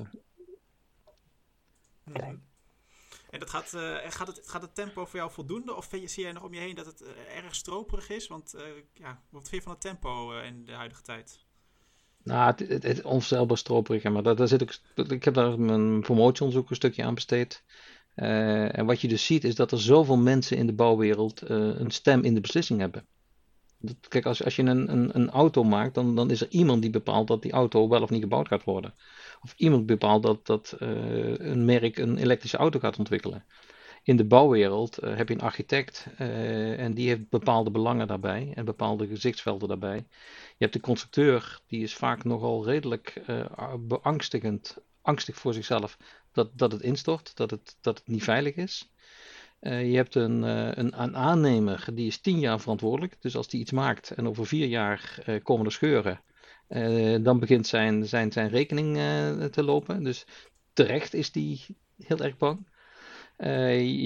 En dat gaat, uh, gaat, het, gaat het tempo voor jou voldoende? Of zie jij nog om je heen dat het uh, erg stroperig is? Want ja, wat vind je van het tempo in de huidige tijd? Nou, het, het, het onvoorstelbaar stroperig. Maar daar, daar zit ik, ik heb daar mijn promotieonderzoek een stukje aan besteed. En wat je dus ziet is dat er zoveel mensen in de bouwwereld een stem in de beslissing hebben. Kijk, als, als je een, een, een auto maakt, dan, dan is er iemand die bepaalt dat die auto wel of niet gebouwd gaat worden. Of iemand bepaalt dat, dat uh, een merk een elektrische auto gaat ontwikkelen. In de bouwwereld heb je een architect en die heeft bepaalde belangen daarbij en bepaalde gezichtsvelden daarbij. Je hebt de constructeur, die is vaak nogal redelijk beangstigend, angstig voor zichzelf dat, dat het instort, dat het, dat het niet veilig is. Uh, je hebt een, uh, een, een, aannemer die is tien jaar verantwoordelijk. Dus als die iets maakt en over vier jaar uh, komen er scheuren, dan begint zijn, zijn, zijn rekening te lopen. Dus terecht is die heel erg bang.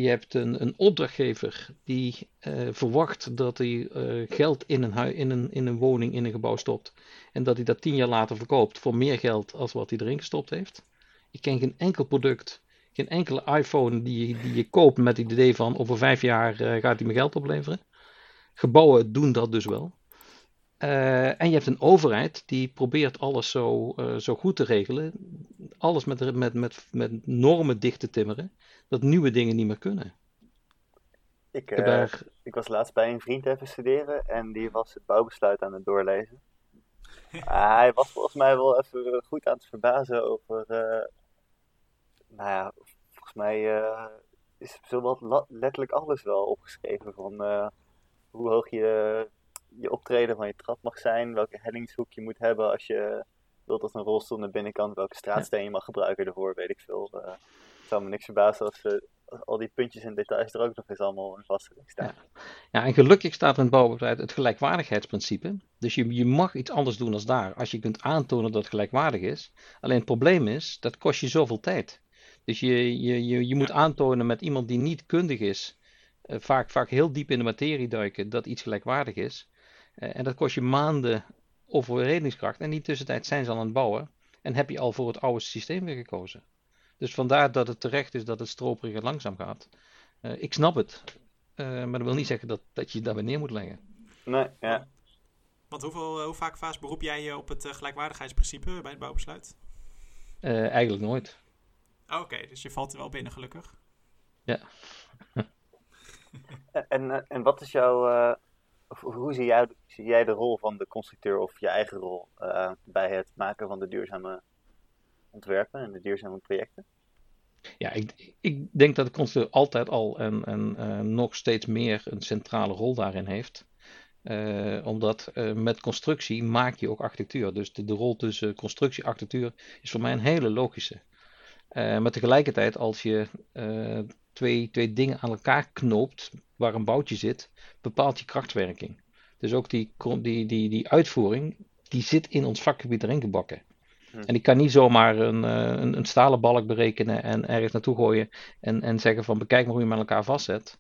je hebt een, een opdrachtgever die verwacht dat hij geld in een, in, een, in een woning, in een gebouw stopt. En dat hij dat tien jaar later verkoopt voor meer geld als wat hij erin gestopt heeft. Ik ken geen enkel product geen enkele iPhone die, die je koopt met het idee van over vijf jaar uh, gaat hij me geld opleveren. Gebouwen doen dat dus wel. Uh, en je hebt een overheid die probeert alles zo, uh, zo goed te regelen. Alles met, met, met, met normen dicht te timmeren. Dat nieuwe dingen niet meer kunnen. Ik, daar... ik was laatst bij een vriend even studeren en die was het bouwbesluit aan het doorlezen. [LAUGHS] hij was volgens mij wel even goed aan het verbazen over nou ja, volgens mij uh, is zowat letterlijk alles wel opgeschreven. Van uh, hoe hoog je, je optreden van je trap mag zijn, welke hellingshoek je moet hebben als je wilt dat een rolstoel naar binnen kan, welke straatsteen je mag gebruiken ervoor, weet ik veel. Uh, het zou me niks verbazen als, al die puntjes en details er ook nog eens allemaal in vastgelegd staan. Ja. ja. en gelukkig staat in het bouwbeleid het gelijkwaardigheidsprincipe. Dus je, je mag iets anders doen als daar, als je kunt aantonen dat het gelijkwaardig is. Alleen het probleem is, dat kost je zoveel tijd. Dus je, je, je, je moet aantonen met iemand die niet kundig is, uh, vaak, vaak heel diep in de materie duiken, dat iets gelijkwaardig is. Uh, en dat kost je maanden overredingskracht. En in die tussentijd zijn ze al aan het bouwen en heb je al voor het oude systeem weer gekozen. Dus vandaar dat het terecht is dat het stroperig en langzaam gaat. Uh, ik snap het, maar dat wil niet zeggen dat, dat je daarbij neer moet leggen. Nee, ja. Want hoeveel, hoe vaak vaas beroep jij je op het gelijkwaardigheidsprincipe bij het bouwbesluit? eigenlijk nooit. Oké, dus je valt er wel binnen, gelukkig. Ja. [LAUGHS] en, eh, en wat is jouw. Uh, hoe zie jij, zie jij de rol van de constructeur of je eigen rol uh, bij het maken van de duurzame ontwerpen en de duurzame projecten? Ja, ik, ik denk dat de constructeur altijd al en, en uh, nog steeds meer een centrale rol daarin heeft. Uh, omdat uh, met constructie maak je ook architectuur. Dus de, de rol tussen constructie en architectuur is voor mij een hele logische. Uh, maar tegelijkertijd, als je uh, twee, twee dingen aan elkaar knoopt waar een boutje zit, bepaalt je krachtwerking. Dus ook die, die, die, die uitvoering, die zit in ons vakgebied erin gebakken. Hm. En ik kan niet zomaar een, uh, een, een, stalen balk berekenen en ergens naartoe gooien en, en zeggen van bekijk maar hoe je met elkaar vastzet.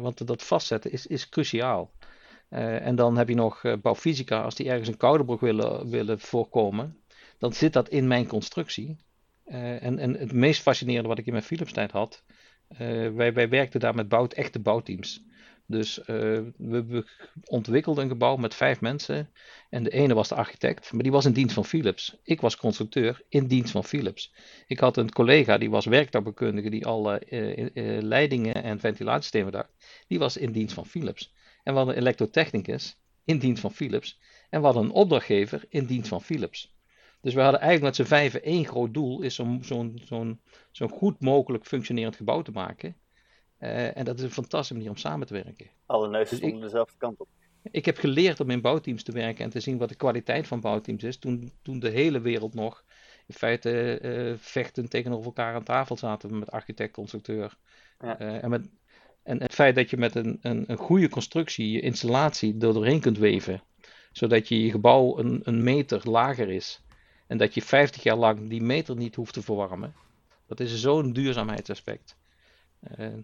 want dat vastzetten is, is cruciaal. en dan heb je nog bouwfysica, als die ergens een koude willen, willen voorkomen, dan zit dat in mijn constructie. Uh, en, en het meest fascinerende wat ik in mijn Philips tijd had, uh, wij, wij werkten daar met bouw, echte bouwteams. Dus uh, we, ontwikkelden een gebouw met vijf mensen. En de ene was de architect, maar die was in dienst van Philips. Ik was constructeur in dienst van Philips. Ik had een collega die was werktuigbekundige, die alle leidingen en ventilatiesystemen dacht. Die was in dienst van Philips. En we hadden een elektrotechnicus in dienst van Philips. En we hadden een opdrachtgever in dienst van Philips. Dus we hadden eigenlijk met z'n vijven één groot doel, is zo'n zo'n zo'n zo'n goed mogelijk functionerend gebouw te maken. Uh, en dat is een fantastische manier om samen te werken. Alle neuzen dus stonden dezelfde kant op. Ik heb geleerd om in bouwteams te werken en te zien wat de kwaliteit van bouwteams is. Toen, toen de hele wereld nog in feite uh, vechten tegenover elkaar aan tafel zaten met architect, constructeur Ja. en, met, en het feit dat je met een, een, een goede constructie je installatie er doorheen kunt weven, zodat je je gebouw een, een meter lager is en dat je 50 jaar lang die meter niet hoeft te verwarmen, dat is zo'n duurzaamheidsaspect. Uh,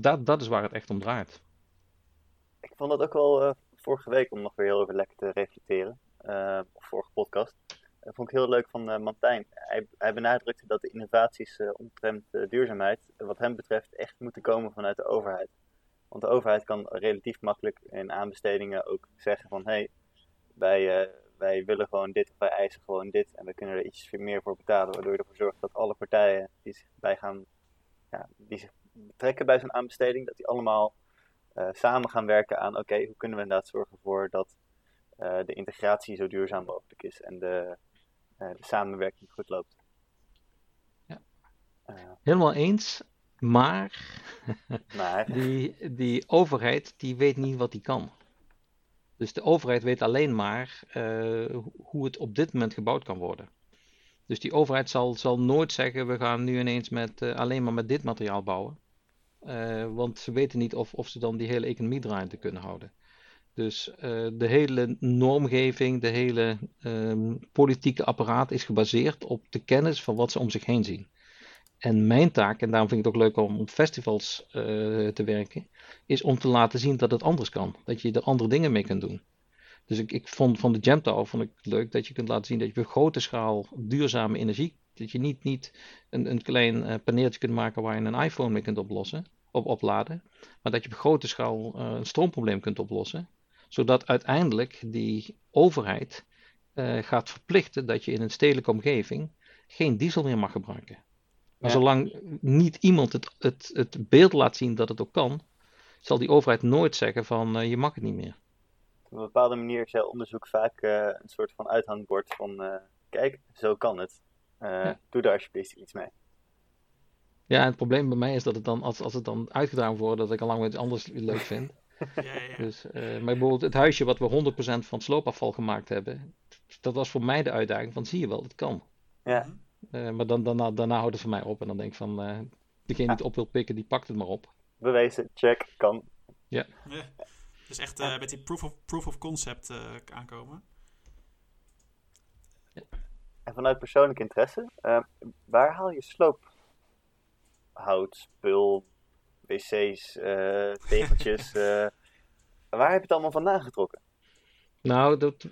dat, dat is waar het echt om draait. Ik vond dat ook wel uh, vorige week, om nog weer heel even lekker te reflecteren, uh, vorige podcast. Dat vond ik heel leuk van Martijn. Hij, benadrukte dat de innovaties omtrent duurzaamheid, wat hem betreft, echt moeten komen vanuit de overheid. Want de overheid kan relatief makkelijk in aanbestedingen ook zeggen van hé, hey, wij, wij willen gewoon dit of wij eisen gewoon dit en we kunnen er iets meer voor betalen. Waardoor je ervoor zorgt dat alle partijen die zich bij gaan, ja, die zich betrekken bij zo'n aanbesteding, dat die allemaal uh, samen gaan werken aan oké, hoe kunnen we inderdaad zorgen voor dat uh, de integratie zo duurzaam mogelijk is en de, de samenwerking goed loopt. Ja. Helemaal eens, maar, maar. [LAUGHS] Die, die overheid die weet niet wat die kan. Dus de overheid weet alleen maar hoe het op dit moment gebouwd kan worden. Dus die overheid zal, zal nooit zeggen: we gaan nu ineens met, alleen maar met dit materiaal bouwen. Uh, want ze weten niet of, of ze dan die hele economie draaiende kunnen houden. Dus de hele normgeving, de hele um, politieke apparaat is gebaseerd op de kennis van wat ze om zich heen zien. En mijn taak, en daarom vind ik het ook leuk om op festivals uh, te werken, is om te laten zien dat het anders kan. Dat je er andere dingen mee kunt doen. Dus ik, ik vond van de Tower vond ik leuk dat je kunt laten zien dat je op grote schaal duurzame energie dat je niet, niet een, een klein uh, paneeltje kunt maken waar je een iPhone mee kunt oplossen, op, opladen. Maar dat je op grote schaal uh, een stroomprobleem kunt oplossen. Zodat uiteindelijk die overheid gaat verplichten dat je in een stedelijke omgeving geen diesel meer mag gebruiken. Maar zolang niet iemand het, het, het beeld laat zien dat het ook kan, zal die overheid nooit zeggen van je mag het niet meer. Op een bepaalde manier is jouw onderzoek vaak een soort van uithangbord van kijk, zo kan het. Uh, Doe daar alsjeblieft iets mee. Ja, het probleem bij mij is dat het dan, als, als het dan uitgedragen wordt, dat ik al lang iets anders leuk vind. [LAUGHS] ja, ja. Dus, uh, maar bijvoorbeeld het huisje wat we 100% van sloopafval gemaakt hebben, dat was voor mij de uitdaging van zie je wel, het kan. Ja. Uh, maar dan, daarna, daarna houdt het voor mij op en dan denk ik van, uh, degene die het op wil pikken, die pakt het maar op. Bewezen, check, kan. Ja. ja. Dus echt met die proof of, proof of concept aankomen. En vanuit persoonlijk interesse, uh, waar haal je sloophout, spul, wc's, uh, tegeltjes? uh, [LAUGHS] waar heb je het allemaal vandaan getrokken? Nou, dat,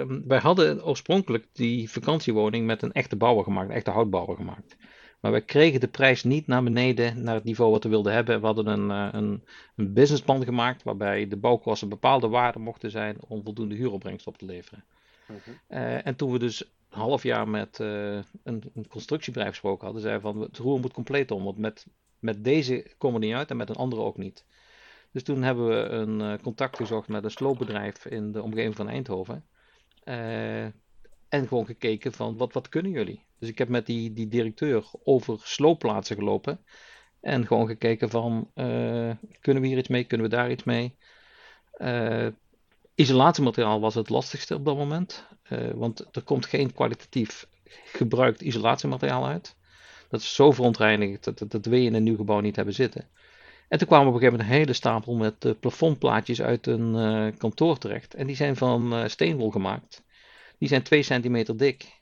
um, wij hadden oorspronkelijk die vakantiewoning met een echte bouwer gemaakt, een echte houtbouwer gemaakt. Maar wij kregen de prijs niet naar beneden, naar het niveau wat we wilden hebben. We hadden een, een, een businessplan gemaakt waarbij de bouwkosten bepaalde waarde mochten zijn om voldoende huuropbrengst op te leveren. -huh. uh, en toen we dus een half jaar met uh, een, een, constructiebedrijf gesproken hadden, zei van het roer moet compleet om, want met, met deze komen we niet uit en met een andere ook niet. Dus toen hebben we een uh, contact gezocht met een sloopbedrijf in de omgeving van Eindhoven. Uh, en gewoon gekeken van wat, wat kunnen jullie? Dus ik heb met die, die directeur over sloopplaatsen gelopen. En gewoon gekeken van kunnen we hier iets mee, kunnen we daar iets mee? Isolatiemateriaal was het lastigste op dat moment, want er komt geen kwalitatief gebruikt isolatiemateriaal uit. Dat is zo verontreinigd dat, dat, dat we in een nieuw gebouw niet hebben zitten. En toen kwamen op een gegeven moment een hele stapel met uh, plafondplaatjes uit een uh, kantoor terecht. En die zijn van steenwol gemaakt. Die zijn 2 centimeter dik.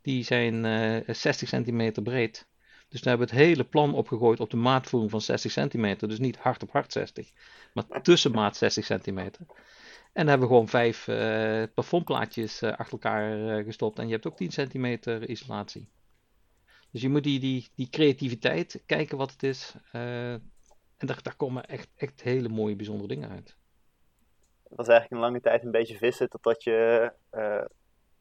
Die zijn 60 centimeter breed. Dus daar hebben we het hele plan opgegooid op de maatvoering van 60 centimeter. Dus niet hard op hard 60, maar tussenmaat 60 centimeter. En dan hebben we gewoon vijf uh, plafondplaatjes achter elkaar gestopt. En je hebt ook 10 centimeter isolatie. Dus je moet die, die, die creativiteit kijken wat het is. En daar, daar komen echt, echt hele mooie, bijzondere dingen uit. Het was eigenlijk een lange tijd een beetje vissen totdat je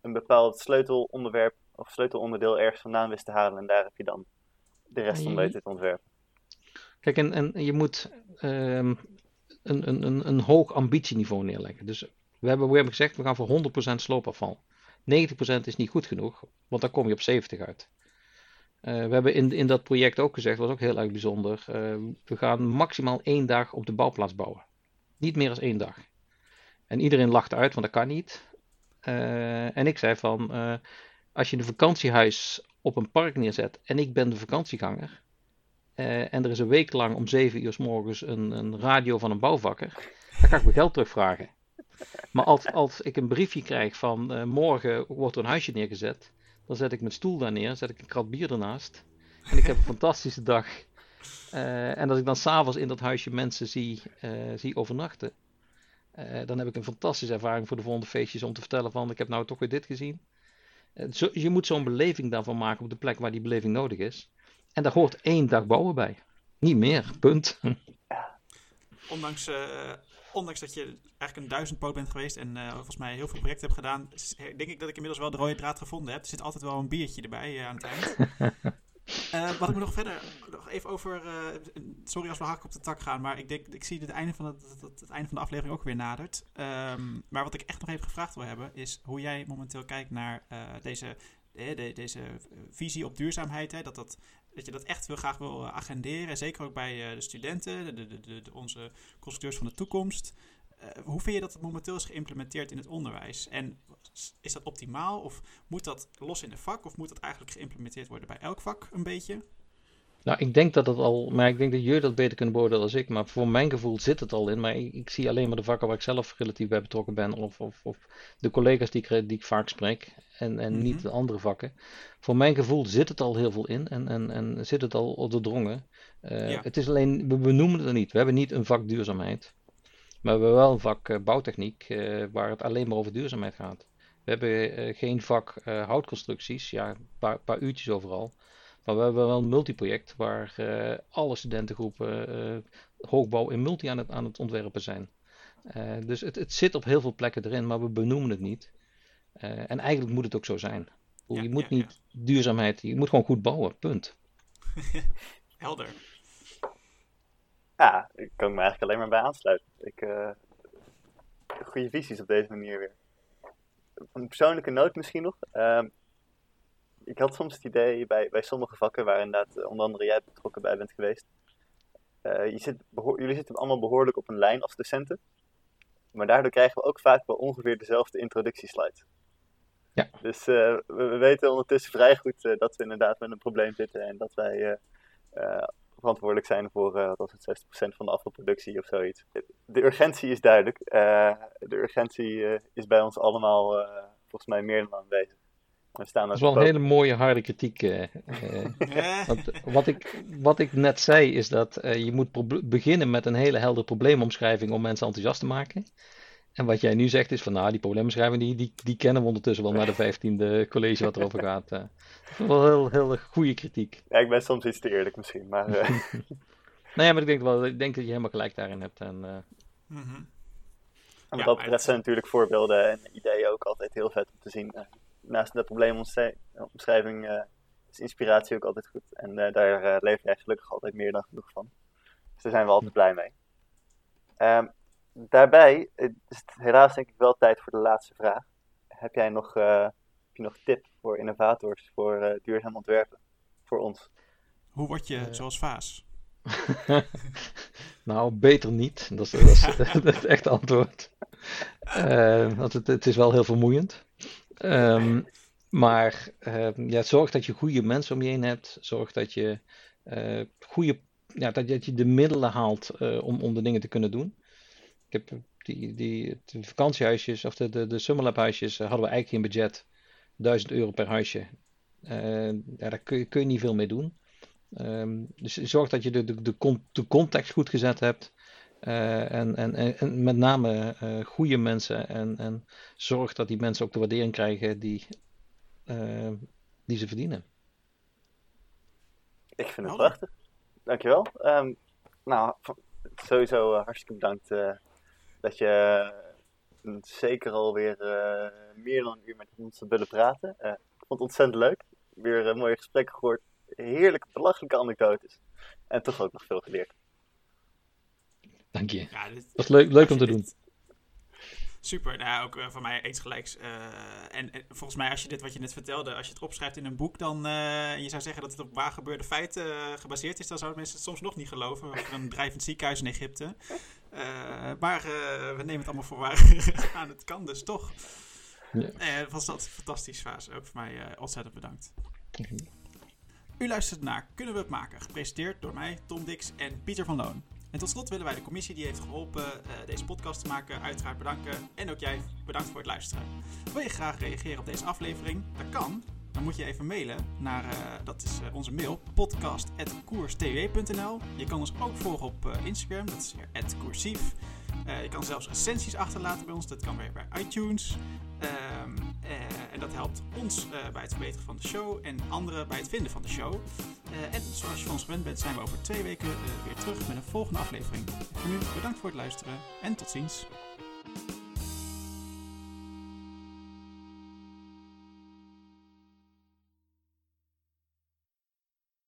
een bepaald sleutelonderwerp of sleutelonderdeel ergens vandaan wist te halen. En daar heb je dan de rest van weten te ontwerpen. Kijk, en, en je moet ehm, een, een, een, een hoog ambitieniveau neerleggen. Dus we hebben, we hebben gezegd, we gaan voor 100% sloopafval. 90% is niet goed genoeg, want dan kom je op 70 uit. Uh, we hebben in, in dat project ook gezegd, was ook heel erg bijzonder. Uh, we gaan maximaal één dag op de bouwplaats bouwen. Niet meer dan één dag. En iedereen lachte uit, want dat kan niet. Uh, en ik zei van, als je een vakantiehuis op een park neerzet en ik ben de vakantieganger, en er is een week lang om zeven uur s morgens een, een radio van een bouwvakker, dan ga ik mijn geld terugvragen. Maar als, als ik een briefje krijg van morgen wordt er een huisje neergezet, dan zet ik mijn stoel daar neer, zet ik een krat bier ernaast. En ik heb een [LAUGHS] fantastische dag. en als ik dan s'avonds in dat huisje mensen zie, zie overnachten, uh, dan heb ik een fantastische ervaring voor de volgende feestjes om te vertellen van ik heb nou toch weer dit gezien. Zo, je moet zo'n beleving daarvan maken op de plek waar die beleving nodig is. En daar hoort één dag bouwen bij. Niet meer, punt. Ondanks, ondanks dat je eigenlijk een duizendpoot bent geweest en volgens mij heel veel projecten hebt gedaan, denk ik dat ik inmiddels wel de rode draad gevonden heb. Er zit altijd wel een biertje erbij aan het eind. Uh, [LAUGHS] wat ik me nog verder nog even over. Sorry als we hak op de tak gaan, maar ik denk ik zie het einde van, het, het, het einde van de aflevering ook weer nadert. Um, maar wat ik echt nog even gevraagd wil hebben, is hoe jij momenteel kijkt naar deze, de, deze visie op duurzaamheid. Hè, dat, dat, dat je dat echt wil, graag wil agenderen. Zeker ook bij de studenten, de, de, de, onze constructeurs van de toekomst. hoe vind je dat het momenteel is geïmplementeerd in het onderwijs? En is dat optimaal? Of moet dat los in een vak? Of moet dat eigenlijk geïmplementeerd worden bij elk vak een beetje? Nou, ik denk dat het al, maar ik denk dat jullie dat beter kunnen beoordelen als ik. Maar voor mijn gevoel zit het al in. Maar ik, ik zie alleen maar de vakken waar ik zelf relatief bij betrokken ben. Of, of, of de collega's die ik, die ik vaak spreek. En, en niet mhm. de andere vakken. Voor mijn gevoel zit het al heel veel in. En, en, en zit het al doordrongen. Uh, Het is alleen, we benoemen het er niet. We hebben niet een vak duurzaamheid. Maar we hebben wel een vak uh, bouwtechniek. Uh, waar het alleen maar over duurzaamheid gaat. We hebben geen vak houtconstructies, ja, een paar, paar, uurtjes overal. Maar we hebben wel een multiproject waar uh, alle studentengroepen hoogbouw in multi aan het, aan het ontwerpen zijn. dus het, het, zit op heel veel plekken erin, maar we benoemen het niet. en eigenlijk moet het ook zo zijn. Ja, je moet ja, niet ja. duurzaamheid, je moet gewoon goed bouwen, punt. [LAUGHS] Helder. Ja, ik kan me eigenlijk alleen maar bij aansluiten. Ik, goede visies op deze manier weer een persoonlijke noot misschien nog. Uh, ik had soms het idee bij, bij sommige vakken, waar inderdaad uh, onder andere jij betrokken bij bent geweest. Uh, je zit jullie zitten allemaal behoorlijk op een lijn als docenten. Maar daardoor krijgen we ook vaak wel ongeveer dezelfde introductieslides. Ja. Dus uh, we, we, weten ondertussen vrij goed dat we inderdaad met een probleem zitten en dat wij verantwoordelijk zijn voor het 60% van de afvalproductie of zoiets. De urgentie is duidelijk. De urgentie is bij ons allemaal volgens mij meer dan aanwezig. We staan dat is wel een hele mooie harde kritiek. [LAUGHS] want, wat, ik, wat ik net zei is dat je moet beginnen met een hele heldere probleemomschrijving om mensen enthousiast te maken. En wat jij nu zegt is van nou, die probleembeschrijving die, die, die kennen we ondertussen wel na de vijftiende college wat erover gaat. Uh, dat is wel heel, heel goede kritiek. Ja, ik ben soms iets te eerlijk misschien, maar... Uh... nou ja, maar ik denk, wel, ik denk dat je helemaal gelijk daarin hebt. En, uh... mm -hmm. en wat dat betreft zijn natuurlijk voorbeelden en ideeën ook altijd heel vet om te zien. Naast de probleemomschrijving is inspiratie ook altijd goed. En daar leef jij gelukkig altijd meer dan genoeg van. Dus daar zijn we altijd blij mee. Um, daarbij is het helaas denk ik wel tijd voor de laatste vraag. Heb jij nog, uh, heb je nog tip voor innovators voor uh, duurzaam ontwerpen? Voor ons? Hoe word je uh, zoals Vaas? [LAUGHS] nou, beter niet. Dat is, dat [LAUGHS] het echte antwoord. [LAUGHS] want het, het, is wel heel vermoeiend. Um, maar ehm, ja, zorg dat je goede mensen om je heen hebt. Zorg dat je, goede, ja, dat, dat je de middelen haalt om, om de dingen te kunnen doen. Ik heb die, die de vakantiehuisjes of de, de, de Summerlab huisjes eh, hadden we eigenlijk geen budget. 1000 euro per huisje. Uh, ja, daar kun je, kun je niet veel mee doen. Dus zorg dat je de, de, de, de context goed gezet hebt. Uh, en, en, en, met name uh, goede mensen. En, en zorg dat die mensen ook de waardering krijgen die, uh, die ze verdienen. Ik vind het prachtig. Dankjewel. Um, nou, sowieso hartstikke bedankt dat je uh, zeker alweer uh, meer dan een uur met ons willen praten. Uh, ik vond het ontzettend leuk. Weer een mooie gesprekken gehoord. Heerlijke, belachelijke anekdotes. En toch ook nog veel geleerd. Dank je. Ja, dit, dat is leuk, leuk om te doen. Super, nou ook uh, van mij eens gelijks. Uh, en, en, volgens mij, als je dit wat je net vertelde, als je het opschrijft in een boek, dan uh, je zou zeggen dat het op waar gebeurde feiten gebaseerd is, dan zouden mensen het soms nog niet geloven. Over een drijvend ziekenhuis in Egypte. maar we nemen het allemaal voor waar [LAUGHS] aan het kan, dus toch. Ja. was dat een fantastisch fase. Ook voor mij ontzettend bedankt. U luistert naar Kunnen we het maken? Gepresenteerd door mij, Tom Dix en Pieter van Loon. En tot slot willen wij de commissie die heeft geholpen uh, deze podcast te maken uiteraard bedanken. En ook jij bedankt voor het luisteren. Wil je graag reageren op deze aflevering? Dat kan. Dan moet je even mailen naar, uh, dat is uh, onze mail, podcast.koerstw.nl. Je kan ons ook volgen op Instagram, dat is weer @koersief. Je kan zelfs recensies achterlaten bij ons, dat kan weer bij iTunes. Um, en dat helpt ons bij het verbeteren van de show en anderen bij het vinden van de show. En zoals je van ons gewend bent, zijn we over twee weken weer terug met een volgende aflevering. Voor nu bedankt voor het luisteren en tot ziens.